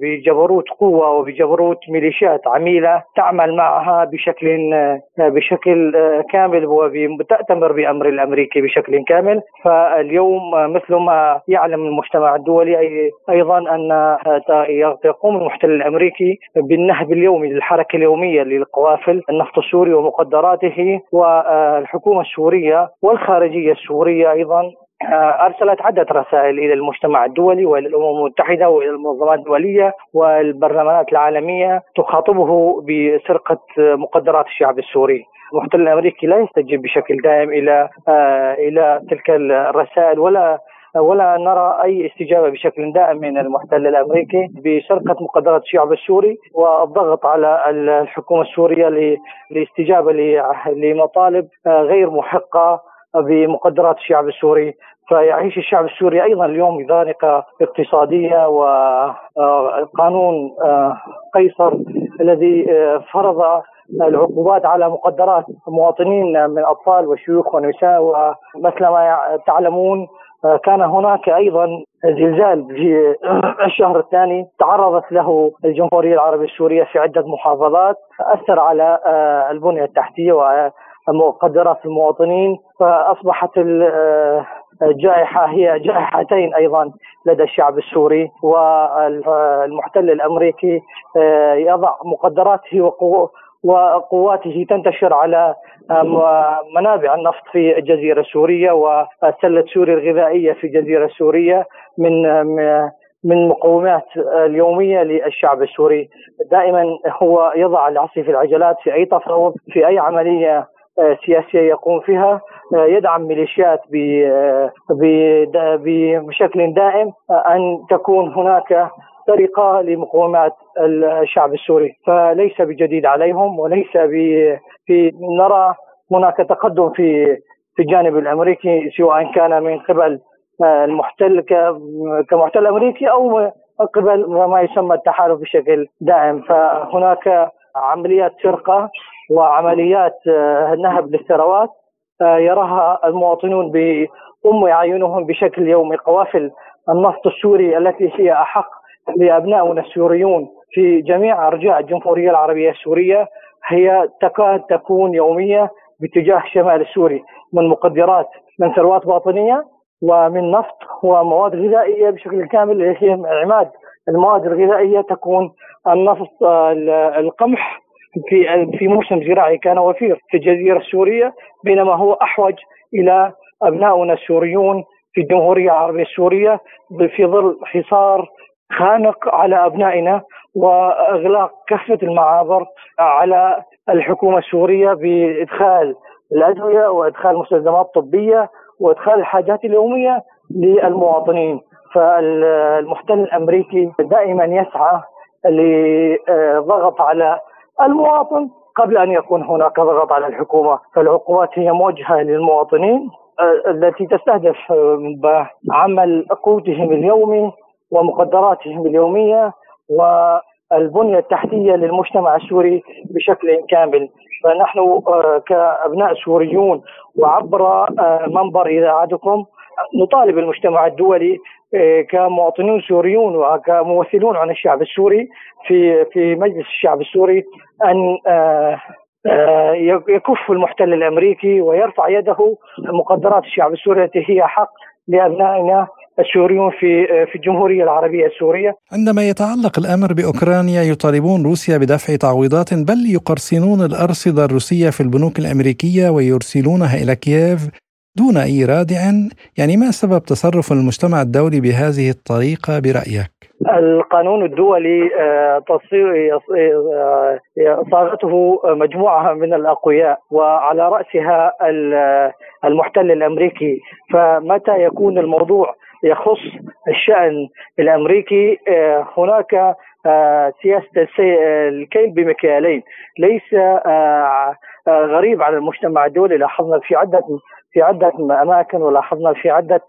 بجبروت قوة وبجبروت ميليشيات عميلة تعمل معها بشكل آه، بشكل آه، كامل وتأتمر بأمر الأمريكي بشكل كامل. فاليوم مثل ما يعلم المجتمع الدولي أيضا أن يقوم المحتل الأمريكي بالنهب اليومي للحركة اليومية للقوافل النفط السوري ومقدراته والحكومة السورية والخارجية السورية أيضا آه، أرسلت عدة رسائل إلى المجتمع الدولي وإلى الأمم المتحدة وإلى المنظمات الدولية والبرلمانات العالمية تخاطبه بسرقة مقدرات الشعب السوري. المحتل الأمريكي لا يستجيب بشكل دائم إلى آه، إلى تلك الرسائل ولا ولا نرى أي استجابة بشكل دائم من المحتل الأمريكي بسرقة مقدرات الشعب السوري والضغط على الحكومة السورية لاستجابة لمطالب آه، غير محقة بمقدرات الشعب السوري فيعيش الشعب السوري أيضا اليوم بذانقه اقتصادية وقانون آه، قيصر الذي آه، فرض العقوبات على مقدرات مواطنين من أطفال وشيوخ ونساء ومثل ما تعلمون آه، كان هناك أيضا زلزال في الشهر الثاني تعرضت له الجمهورية العربية السورية في عدة محافظات أثر على البنية التحتية ومقدرات المواطنين فأصبحت الجائحة هي جائحتين أيضا لدى الشعب السوري والمحتل الأمريكي آه، يضع مقدراته وقواته تنتشر على منابع النفط في الجزيرة السورية وسلة سوريا الغذائية في الجزيرة السورية من من مقومات اليومية للشعب السوري. دائما هو يضع العصي في العجلات في أي تفاوض في أي عملية سياسية يقوم فيها آه، يدعم ميليشيات آه، بشكل دائم أن تكون هناك طريقة لمقاومات الشعب السوري. فليس بجديد عليهم وليس في نرى هناك تقدم في في الجانب الأمريكي سواء كان من قبل المحتل كمحتل أمريكي أو قبل ما يسمى التحالف بشكل دائم. فهناك عمليات سرقه وعمليات آه، نهب للثروات آه، يراها المواطنون بأم أعينهم بشكل يومي. قوافل النفط السوري التي هي أحق لأبنائنا السوريون في جميع أرجاء الجمهورية العربية السورية هي تكاد تكون يومية باتجاه شمال السوري من مقدرات من ثروات باطنية ومن نفط ومواد غذائية بشكل كامل. هي عماد المواد الغذائية تكون النفط آه، القمح في في موسم زراعي كان وفير في الجزيرة السورية بينما هو أحوج إلى ابنائنا السوريون في الجمهورية العربية السورية في ظل حصار خانق على أبنائنا وإغلاق كافة المعابر على الحكومة السورية بإدخال الأدوية وإدخال مستلزمات طبيه وإدخال الحاجات اليومية للمواطنين. فالمحتل الأمريكي دائما يسعى لضغط على المواطن قبل أن يكون هناك ضغط على الحكومة فالعقوبات هي موجهة للمواطنين آه، التي تستهدف آه، عمل قوتهم اليومي ومقدراتهم اليومية والبنية التحتية للمجتمع السوري بشكل كامل. فنحن آه، كأبناء سوريون وعبر منبر إذاعتكم نطالب المجتمع الدولي كمواطنون سوريون وكممثلون عن الشعب السوري في في مجلس الشعب السوري أن آه، آه، يكف المحتل الأمريكي ويرفع يده مقدرات الشعب السوري التي هي حق لأبنائنا السوريون في في الجمهورية العربية السورية. عندما يتعلق الأمر بأوكرانيا يطالبون روسيا بدفع تعويضات بل يقرصنون الأرصدة الروسية في البنوك الأمريكية ويرسلونها إلى كييف دون أي رادع، يعني ما سبب تصرف المجتمع الدولي بهذه الطريقة برأيك؟ القانون الدولي آه، آه، صاغته مجموعة من الأقوياء وعلى رأسها المحتل الأمريكي. فمتى يكون الموضوع يخص الشأن الأمريكي؟ آه، هناك سياسة الكيل بمكيالين. ليس غريب على المجتمع الدولي لاحظنا في عدة في عدة أماكن ولاحظنا في عدة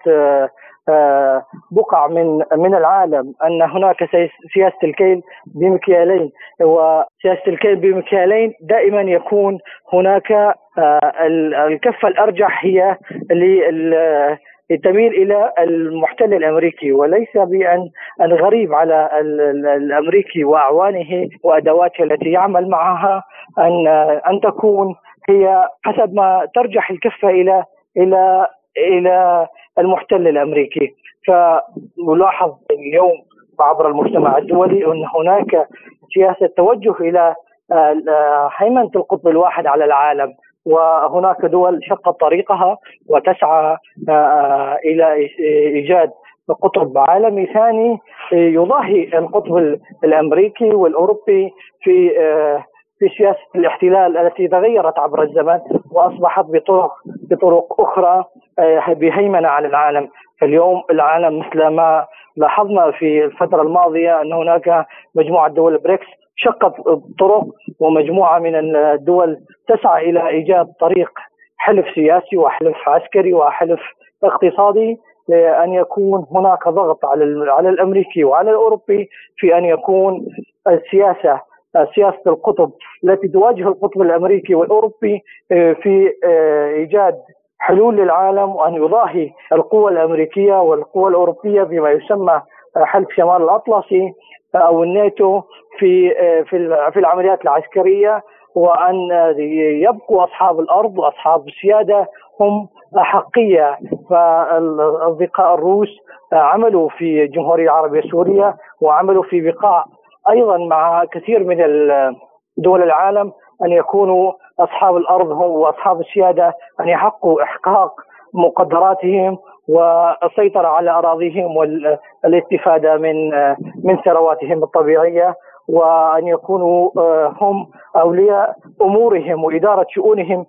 آه، بقع من من العالم أن هناك سياسة الكيل بمكيالين وسياسة الكيل بمكيالين دائما يكون هناك آه، الكفه الأرجح هي تميل إلى المحتل الأمريكي وليس بأن الغريب على الأمريكي وأعوانه وأدواته التي يعمل معها أن أن تكون هي حسب ما ترجح الكفه إلى إلى إلى المحتل الأمريكي. فنلاحظ اليوم عبر المجتمع الدولي أن هناك سياسة توجه إلى آه، هيمنة القطب الواحد على العالم. وهناك دول شقت طريقها وتسعى آه، إلى إيجاد قطب عالمي ثاني يضاهي القطب الأمريكي والأوروبي في آه، في سياسة الاحتلال التي تغيرت عبر الزمن وأصبحت بطرق بطرق أخرى آه، بهيمنة على العالم، اليوم العالم مثل ما لاحظنا في الفترة الماضية أن هناك مجموعة دول بريكس شقت طرق ومجموعة من الدول تسعى إلى إيجاد طريق حلف سياسي وحلف عسكري وحلف اقتصادي لأن يكون هناك ضغط على على الأمريكي وعلى الأوروبي في أن يكون السياسة سياسة القطب التي تواجه القطب الأمريكي والأوروبي آه، في آه، إيجاد حلول للعالم وأن يضاهي القوى الأمريكية والقوى الأوروبية بما يسمى آه، حلف شمال الأطلسي أو الناتو في في في العمليات العسكرية وأن يبقوا أصحاب الأرض وأصحاب السيادة هم أحقية. فالأصدقاء الروس عملوا في الجمهوريه العربية السورية وعملوا في بقاع أيضا مع كثير من دول العالم أن يكونوا أصحاب الأرض هم وأصحاب السياده أن يحققوا إحقاق مقدراتهم والسيطره على أراضيهم والاستفاده من من ثرواتهم الطبيعية وأن يكونوا هم أولياء أمورهم وإدارة شؤونهم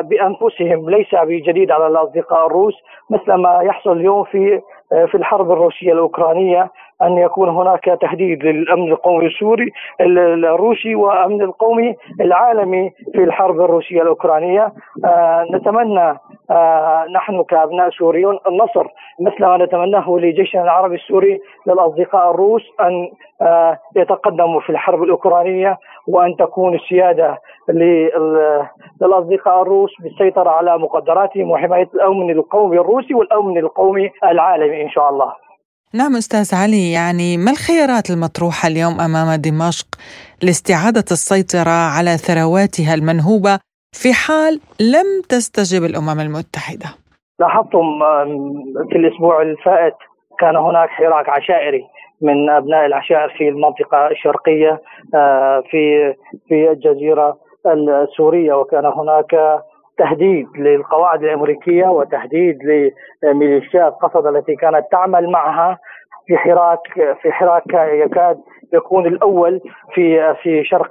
بأنفسهم. ليس بجديد على الأصدقاء الروس مثل ما يحصل اليوم في في الحرب الروسية الأوكرانية أن يكون هناك تهديد للأمن القومي السوري الروسي وأمن القومي العالمي في الحرب الروسية الأوكرانية. آه نتمنى آه نحن كأبناء سوريون النصر مثل ما نتمناه لجيشنا العربي السوري للأصدقاء الروس أن آه يتقدموا في الحرب الأوكرانية وأن تكون السيادة للأصدقاء الروس بالسيطرة على مقدراتهم وحماية الأمن القومي الروسي والأمن القومي العالمي إن شاء الله. نعم أستاذ علي يعني ما الخيارات المطروحة اليوم أمام دمشق لاستعادة السيطرة على ثرواتها المنهوبة في حال لم تستجب الأمم المتحدة. لاحظتم في الأسبوع الفائت كان هناك حراك عشائري من أبناء العشائر في المنطقة الشرقية آه، في في الجزيرة السورية وكان هناك تهديد للقواعد الأمريكية وتهديد لميليشيات قصد التي كانت تعمل معها في حراك في حراك يكاد يكون الأول في في شرق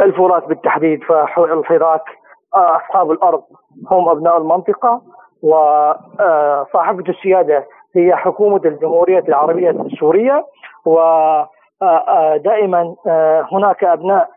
الفرات بالتحديد فالحراك أصحاب الأرض هم أبناء المنطقة وصاحبه السيادة هي حكومة الجمهورية العربية السورية ودائما هناك أبناء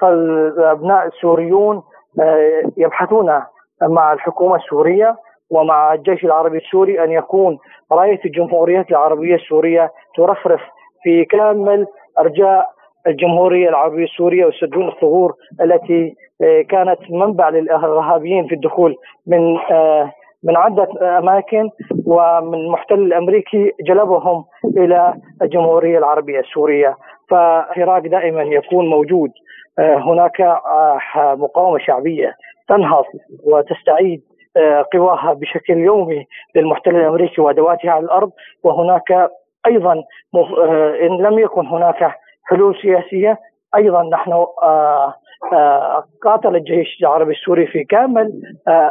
فالابناء السوريون آه، يبحثون مع الحكومة السورية ومع الجيش العربي السوري أن يكون رايه الجمهورية العربية السورية ترفرف في كامل أرجاء الجمهورية العربية السورية ويسدون الثغور التي آه، كانت منبع للإرهابيين في الدخول من آه، من عدة أماكن ومن المحتل الأمريكي جلبهم إلى الجمهورية العربية السورية. فالعراق دائما يكون موجود آه، هناك مقاومة شعبية تنهض وتستعيد قواها بشكل يومي للمحتل الأمريكي وادواته على الأرض. وهناك أيضا إن لم يكن هناك حلول سياسية. أيضا نحن قاتل الجيش العربي السوري في كامل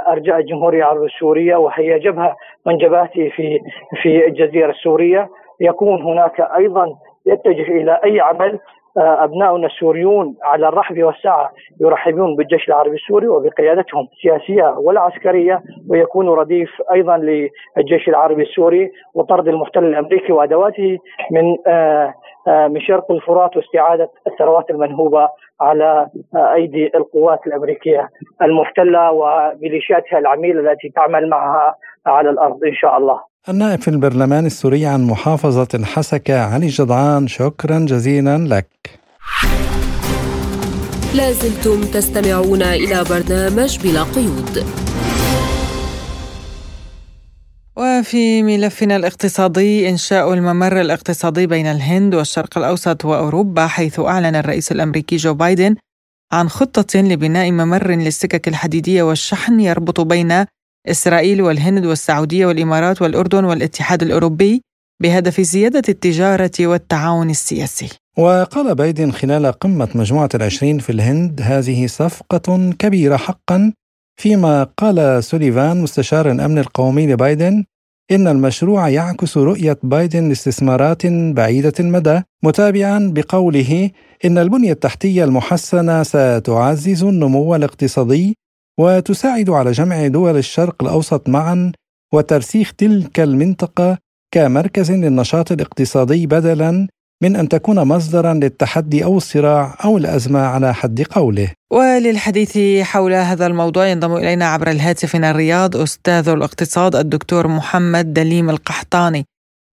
أرجاء الجمهورية العربية السورية وهي جبهة من جبهاته في في الجزيرة السورية. يكون هناك أيضا يتجه إلى أي عمل آه، أبناؤنا السوريون على الرحب والسعة يرحبون بالجيش العربي السوري وبقيادتهم السياسية والعسكرية ويكون رديف أيضا للجيش العربي السوري وطرد المحتل الأمريكي وأدواته من آه، آه، من شرق الفرات واستعادة الثروات المنهوبة على أيدي القوات الأمريكية المحتلة وميليشياتها العميلة التي تعمل معها على الأرض إن شاء الله. النائب في البرلمان السوري عن محافظة الحسكة علي جدعان شكرا جزيلا لك لازلتم تستمعون إلى برنامج بلا قيود وفي ملفنا الاقتصادي إنشاء الممر الاقتصادي بين الهند والشرق الأوسط وأوروبا حيث أعلن الرئيس الأمريكي جو بايدن عن خطة لبناء ممر للسكك الحديدية والشحن يربط بين إسرائيل والهند والسعودية والإمارات والأردن والاتحاد الأوروبي بهدف زيادة التجارة والتعاون السياسي. وقال بايدن خلال قمة مجموعة العشرين في الهند هذه صفقة كبيرة حقا فيما قال سوليفان مستشار الأمن القومي لبايدن إن المشروع يعكس رؤية بايدن لاستثمارات بعيدة المدى متابعا بقوله إن البنية التحتية المحسنة ستعزز النمو الاقتصادي وتساعد على جمع دول الشرق الأوسط معا وترسيخ تلك المنطقة كمركز للنشاط الاقتصادي بدلا من أن تكون مصدرا للتحدي أو الصراع أو الأزمة على حد قوله. وللحديث حول هذا الموضوع ينضم إلينا عبر الهاتف من الرياض أستاذ الاقتصاد الدكتور محمد دليم القحطاني.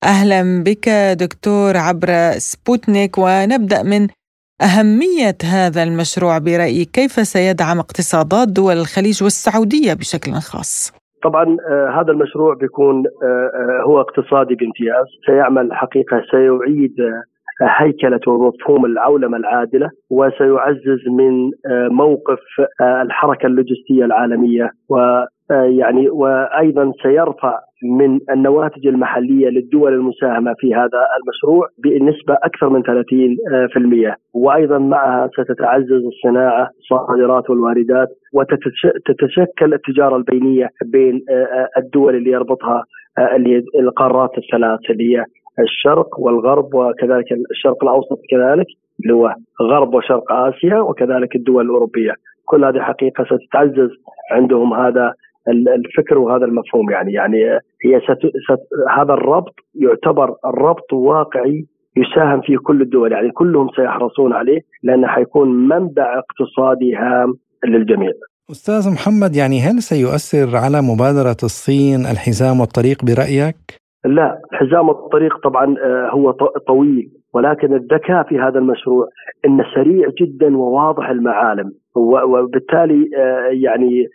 أهلا بك دكتور عبر سبوتنيك ونبدأ من أهمية هذا المشروع برأيك كيف سيدعم اقتصادات دول الخليج والسعودية بشكل خاص؟ طبعا آه هذا المشروع بيكون آه آه هو اقتصادي بامتياز سيعمل حقيقة سيعيد آه، هيكلة ومفهوم العولمة العادلة وسيعزز من آه، موقف آه، الحركة اللوجستية العالمية ويعني وأيضا سيرفع من النواتج المحلية للدول المساهمة في هذا المشروع بنسبة أكثر من 30% وأيضا معها ستتعزز الصناعة الصادرات والواردات وتتشكل التجارة البينية بين الدول اللي يربطها القارات الثلاث اللي هي الشرق والغرب وكذلك الشرق الأوسط كذلك اللي هو غرب وشرق آسيا وكذلك الدول الأوروبية كل هذه حقيقة ستتعزز عندهم هذا الفكر وهذا المفهوم يعني يعني هي ست ست هذا الربط يعتبر الربط واقعي يساهم فيه كل الدول يعني كلهم سيحرصون عليه لأنه حيكون منبع اقتصادي هام للجميع. أستاذ محمد يعني هل سيؤثر على مبادرة الصين الحزام والطريق برأيك؟ لا حزام الطريق طبعا آه، هو طويل ولكن الذكاء في هذا المشروع إنه سريع جدا وواضح المعالم وبالتالي آه، يعني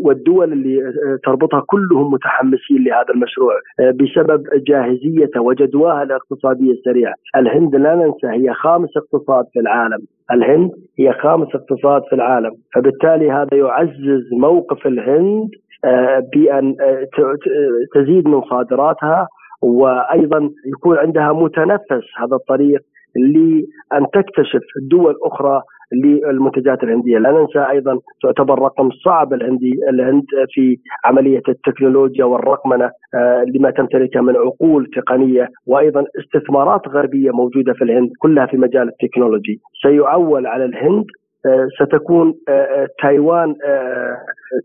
والدول اللي آه، تربطها كلهم متحمسين لهذا المشروع بسبب جاهزيته وجدواها الاقتصادية السريعة، الهند لا ننسى هي خامس اقتصاد في العالم، الهند هي خامس اقتصاد في العالم، فبالتالي هذا يعزز موقف الهند آه، بأن آه، تزيد من صادراتها وأيضا يكون عندها متنفس هذا الطريق لأن تكتشف دول أخرى للمنتجات الهندية، لا ننسى أيضا تعتبر رقم صعب الهندي الهند في عملية التكنولوجيا والرقمنة آه، لما تمتلكه من عقول تقنية وأيضا استثمارات غربية موجودة في الهند كلها في مجال التكنولوجي، سيعول على الهند ستكون آه، آه، تايوان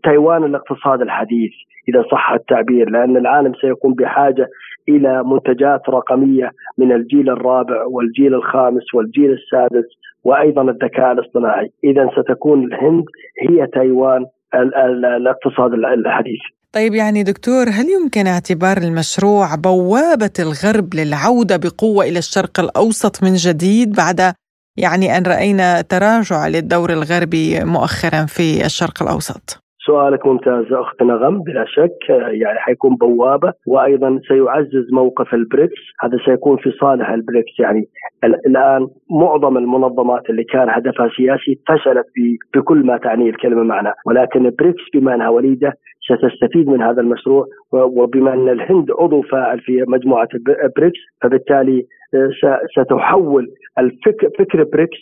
تايوان الاقتصاد الحديث إذا صح التعبير لأن العالم سيكون بحاجة إلى منتجات رقمية من الجيل الرابع والجيل الخامس والجيل السادس وأيضا الذكاء الاصطناعي، اذا ستكون الهند هي تايوان الاقتصاد الحديث. طيب يعني دكتور هل يمكن اعتبار المشروع بوابة الغرب للعودة بقوة إلى الشرق الأوسط من جديد بعد يعني أن رأينا تراجع للدور الغربي مؤخرا في الشرق الأوسط. سؤالك ممتاز أخت نغم بلا شك يعني حيكون بوابة وأيضا سيعزز موقف البريكس. هذا سيكون في صالح البريكس. يعني الآن معظم المنظمات اللي كان هدفها سياسي فشلت بكل ما تعنيه الكلمة معنى ولكن البريكس بما أنها وليدة ستستفيد من هذا المشروع وبما أن الهند عضو فاعل في مجموعة بريكس فبالتالي ستحول الفكر فكر بريكس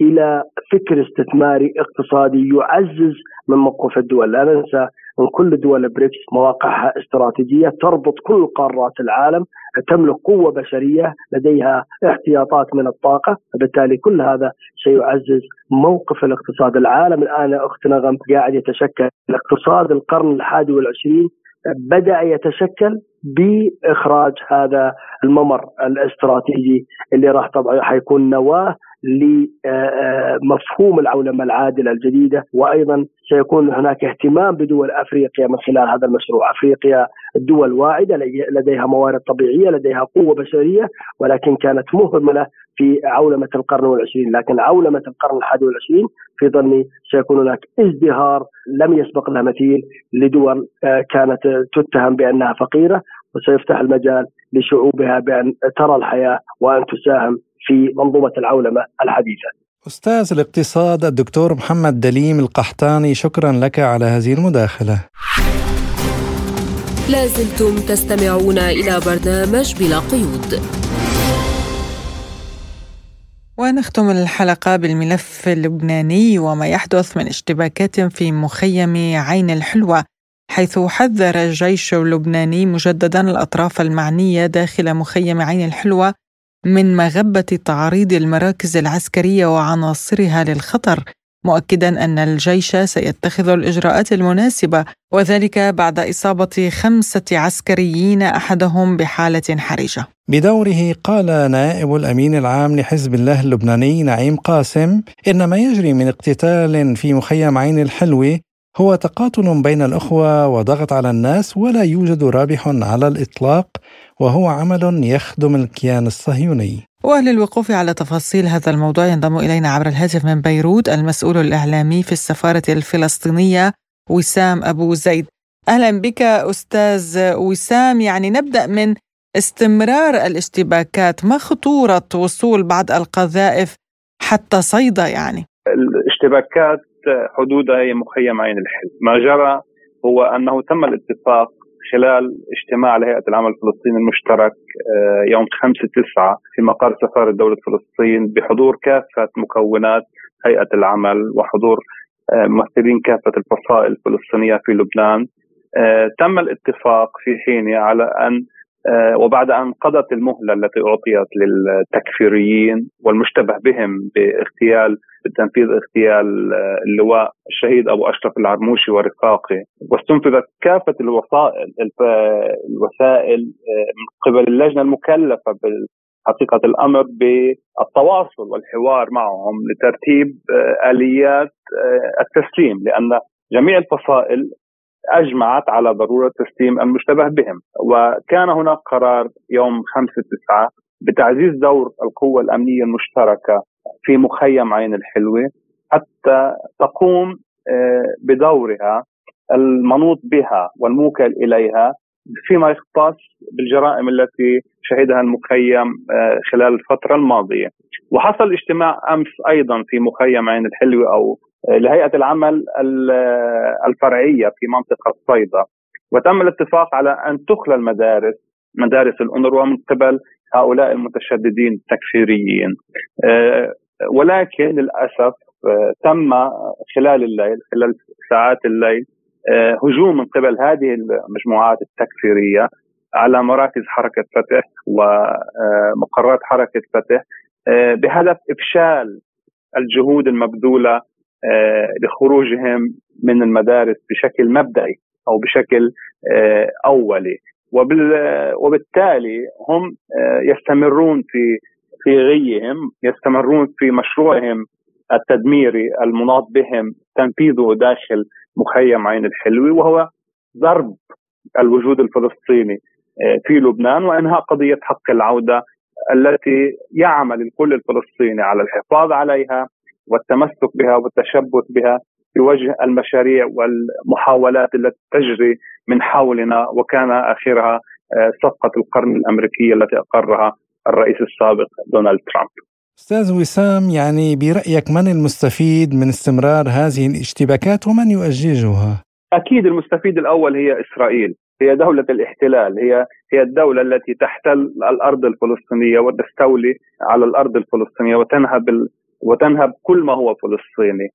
إلى فكر استثماري اقتصادي يعزز من موقف الدول، لا ننسى أن كل دول بريكس مواقعها استراتيجية تربط كل قارات العالم، تملك قوة بشرية، لديها احتياطات من الطاقة، فبالتالي كل هذا سيعزز موقف الاقتصاد، العالم الآن اخت نغم قاعد يتشكل، الاقتصاد القرن الحادي والعشرين بدأ يتشكل بإخراج هذا الممر الاستراتيجي اللي راح طبعا حيكون نواه لمفهوم العولمة العادلة الجديدة وأيضا سيكون هناك اهتمام بدول أفريقيا من خلال هذا المشروع، أفريقيا دول واعدة لديها موارد طبيعية، لديها قوة بشرية ولكن كانت مهملة في عولمة القرن والعشرين، لكن عولمة القرن الحادي والعشرين في ظني سيكون هناك ازدهار لم يسبق له مثيل لدول آه، كانت تتهم بأنها فقيرة وسيفتح المجال لشعوبها بأن ترى الحياة وأن تساهم في منظومة العولمة الحديثة. أستاذ الاقتصاد الدكتور محمد دليم القحطاني شكرا لك على هذه المداخلة. لازلتم تستمعون إلى برنامج بلا قيود. ونختم الحلقة بالملف اللبناني وما يحدث من اشتباكات في مخيم عين الحلوة حيث حذر الجيش اللبناني مجددا الأطراف المعنية داخل مخيم عين الحلوة من مغبة تعريض المراكز العسكرية وعناصرها للخطر مؤكدا أن الجيش سيتخذ الإجراءات المناسبة وذلك بعد إصابة خمسة عسكريين أحدهم بحالة حرجة. بدوره قال نائب الأمين العام لحزب الله اللبناني نعيم قاسم إن ما يجري من اقتتال في مخيم عين الحلوة هو تقاتل بين الأخوة وضغط على الناس ولا يوجد رابح على الإطلاق وهو عمل يخدم الكيان الصهيوني. وللوقوف على تفاصيل هذا الموضوع ينضم إلينا عبر الهاتف من بيروت المسؤول الإعلامي في السفارة الفلسطينية وسام أبو زيد. أهلا بك أستاذ وسام يعني نبدأ من استمرار الاشتباكات ما خطورة وصول بعض القذائف حتى صيدا يعني؟ الاشتباكات حدودها هي مخيم عين الحلم ما جرى هو أنه تم الاتفاق خلال اجتماع لهيئة العمل الفلسطيني المشترك آه، يوم 5 9 في مقر سفارة دولة فلسطين بحضور كافة مكونات هيئة العمل وحضور آه، ممثلين كافة الفصائل الفلسطينية في لبنان. آه، تم الاتفاق في حينه على أن وبعد أن قضت المهلة التي أعطيت للتكفيريين والمشتبه بهم باغتيال بتنفيذ اغتيال آه، اللواء الشهيد أبو أشرف العرموشي ورفاقه واستنفذت كافة الوسائل الوسائل آه، من قبل اللجنة المكلفة حقيقه الأمر بالتواصل والحوار معهم لترتيب آه، آليات التسليم لأن جميع الفصائل أجمعت على ضرورة تسليم المشتبه بهم. وكان هناك قرار يوم 5 9 بتعزيز دور القوة الأمنية المشتركة في مخيم عين الحلوة حتى تقوم آه، بدورها المنوط بها والموكل إليها فيما يختص بالجرائم التي شهدها المخيم آه، خلال الفترة الماضية. وحصل اجتماع أمس أيضا في مخيم عين الحلوة أو آه، لهيئة العمل الفرعية في منطقة صيدا وتم الاتفاق على أن تخلى المدارس مدارس الأونروا من قبل هؤلاء المتشددين التكفيريين آه، ولكن للأسف آه، تم خلال الليل خلال ساعات الليل آه، هجوم من قبل هذه المجموعات التكفيرية على مراكز حركة فتح ومقرات حركة فتح بهدف إفشال الجهود المبذولة لخروجهم من المدارس بشكل مبدئي أو بشكل أولي. وبالتالي هم آه، يستمرون في في غيهم يستمرون في مشروعهم التدميري المناط بهم تنفيذه داخل مخيم عين الحلوي وهو ضرب الوجود الفلسطيني آه، في لبنان وإنهاء قضية حق العودة التي يعمل الكل الفلسطيني على الحفاظ عليها والتمسك بها والتشبث بها في وجه المشاريع والمحاولات التي تجري من حولنا وكان آخرها آه، صفقة القرن الأمريكية التي أقرها الرئيس السابق دونالد ترامب. أستاذ وسام يعني برأيك من المستفيد من استمرار هذه الاشتباكات ومن يؤججها؟ أكيد المستفيد الأول هي إسرائيل، هي دولة الاحتلال، هي هي الدولة التي تحتل الأرض الفلسطينية وتستولي على الأرض الفلسطينية وتنهب وتنهب كل ما هو فلسطيني.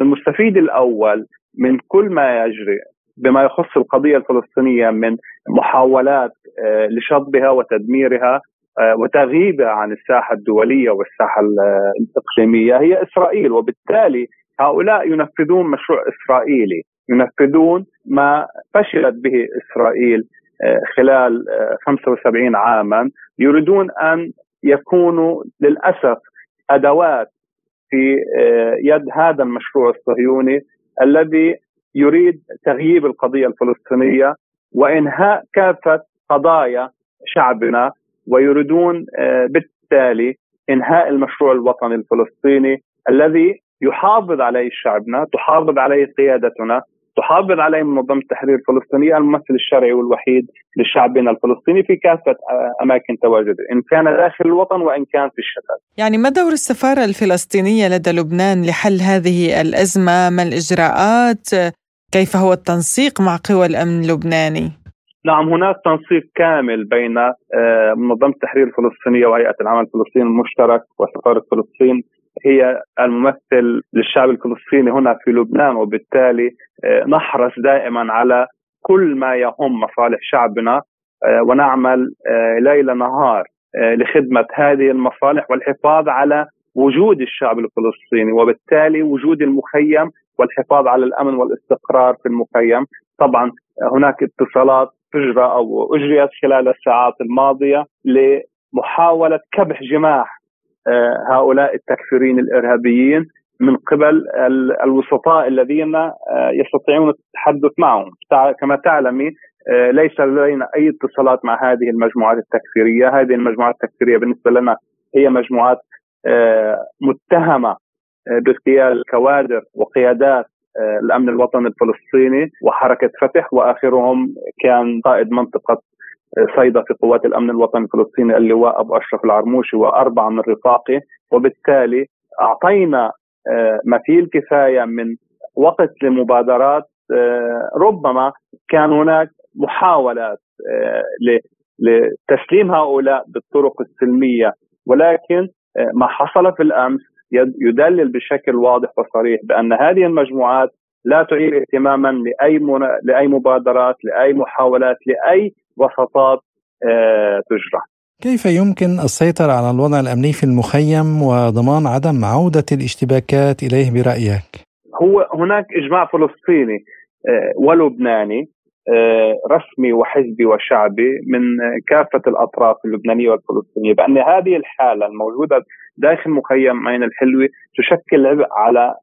المستفيد الأول من كل ما يجري بما يخص القضية الفلسطينية من محاولات آه، لشطبها وتدميرها آه، وتغيبها عن الساحة الدولية والساحة الإقليمية هي إسرائيل وبالتالي هؤلاء ينفذون مشروع إسرائيلي. ينفذون ما فشلت به إسرائيل آه، خلال 75 عاما. يريدون أن يكونوا للأسف أدوات في يد هذا المشروع الصهيوني الذي يريد تغييب القضية الفلسطينية وإنهاء كافة قضايا شعبنا ويريدون آه، بالتالي إنهاء المشروع الوطني الفلسطيني الذي يحافظ عليه شعبنا، تحافظ عليه قيادتنا، تحافظ عليه منظمة التحرير الفلسطينية الممثل الشرعي والوحيد لشعبنا الفلسطيني في كافة آه، أماكن تواجده، إن كان داخل الوطن وإن كان في الشتات. يعني ما دور السفارة الفلسطينية لدى لبنان لحل هذه الأزمة؟ ما الإجراءات؟ كيف هو التنسيق مع قوى الأمن اللبناني؟ نعم هناك تنسيق كامل بين آه، منظمة التحرير الفلسطينية وهيئة العمل الفلسطيني المشترك وسفارة فلسطين هي الممثل للشعب الفلسطيني هنا في لبنان وبالتالي آه، نحرص دائما على كل ما يهم مصالح شعبنا آه، ونعمل ليل نهار لخدمة هذه المصالح والحفاظ على وجود الشعب الفلسطيني وبالتالي وجود المخيم والحفاظ على الأمن والاستقرار في المخيم. طبعا هناك اتصالات تجرى أو أجريت خلال الساعات الماضية لمحاولة كبح جماح آه، هؤلاء التكفيرين الإرهابيين من قبل الوسطاء الذين آه، يستطيعون التحدث معهم. كما تعلمي آه، ليس لدينا أي اتصالات مع هذه المجموعات التكفيرية، هذه المجموعات التكفيرية بالنسبة لنا هي مجموعات متهمة باغتيال كوادر وقيادات آه، الأمن الوطني الفلسطيني وحركة فتح وآخرهم كان قائد منطقة آه، صيدا في قوات الأمن الوطني الفلسطيني اللواء أبو أشرف العرموشي وأربعة من رفاقه وبالتالي أعطينا آه، مثيل كفاية من وقت لمبادرات ربما كان هناك محاولات لتسليم هؤلاء بالطرق السلمية ولكن ما حصل في الأمس يدلل بشكل واضح وصريح بأن هذه المجموعات لا تعير اهتماما لأي. لأي مبادرات لأي محاولات لأي وسطات آه تجرى. كيف يمكن السيطرة على الوضع الأمني في المخيم وضمان عدم عودة الاشتباكات إليه برأيك؟ هو هناك إجماع فلسطيني آه ولبناني آه رسمي وحزبي وشعبي من كافة الأطراف اللبنانية والفلسطينية بأن هذه الحالة الموجودة داخل مخيم عين الحلوة تشكل عبء على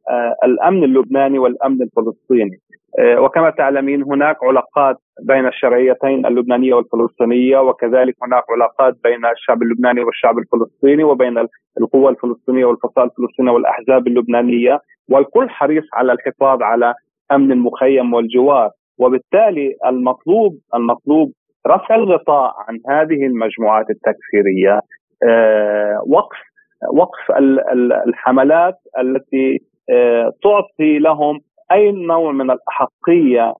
الأمن اللبناني والأمن الفلسطيني وكما تعلمين هناك علاقات بين الشرعيتين اللبنانية والفلسطينية وكذلك هناك علاقات بين الشعب اللبناني والشعب الفلسطيني وبين القوى الفلسطينية والفصائل الفلسطينية والأحزاب اللبنانية والكل حريص على الحفاظ على أمن المخيم والجوار. وبالتالي المطلوب المطلوب رفع الغطاء عن هذه المجموعات التكفيرية. آه، وقف وقف الحملات التي آه، تعطي لهم أي نوع من الأحقية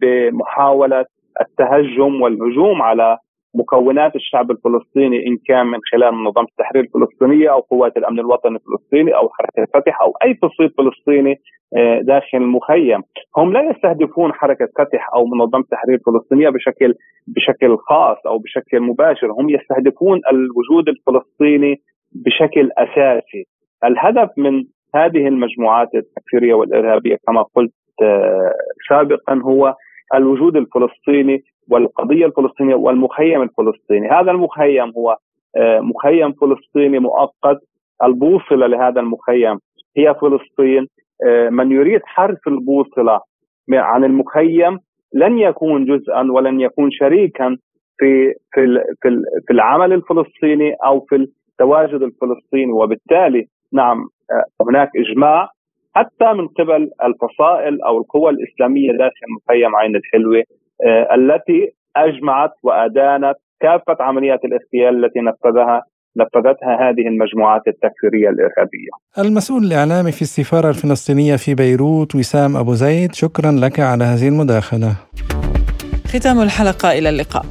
بمحاولة التهجم والهجوم على مكونات الشعب الفلسطيني إن كان من خلال منظمة التحرير الفلسطينية أو قوات الأمن الوطني الفلسطيني أو حركة فتح أو أي فصيل فلسطيني آه، داخل المخيم، هم لا يستهدفون حركة فتح أو منظمة التحرير الفلسطينيه بشكل بشكل خاص أو بشكل مباشر، هم يستهدفون الوجود الفلسطيني بشكل أساسي. الهدف من هذه المجموعات التكفيريه والإرهابية كما قلت آه، سابقا هو الوجود الفلسطيني والقضية الفلسطينية والمخيم الفلسطيني، هذا المخيم هو آه، مخيم فلسطيني مؤقت. البوصلة لهذا المخيم هي فلسطين. آه، من يريد حرف البوصلة عن المخيم لن يكون جزءا ولن يكون شريكا في في في العمل الفلسطيني أو في التواجد الفلسطيني. وبالتالي نعم هناك إجماع حتى من قبل الفصائل أو القوى الإسلامية داخل مخيم عين الحلوة آه، التي أجمعت وأدانت كافة عمليات الاغتيال التي نفذها نفذتها هذه المجموعات التكفيرية الإرهابية. المسؤول الإعلامي في السفارة الفلسطينية في بيروت وسام أبو زيد شكرا لك على هذه المداخلة. ختام الحلقة إلى اللقاء.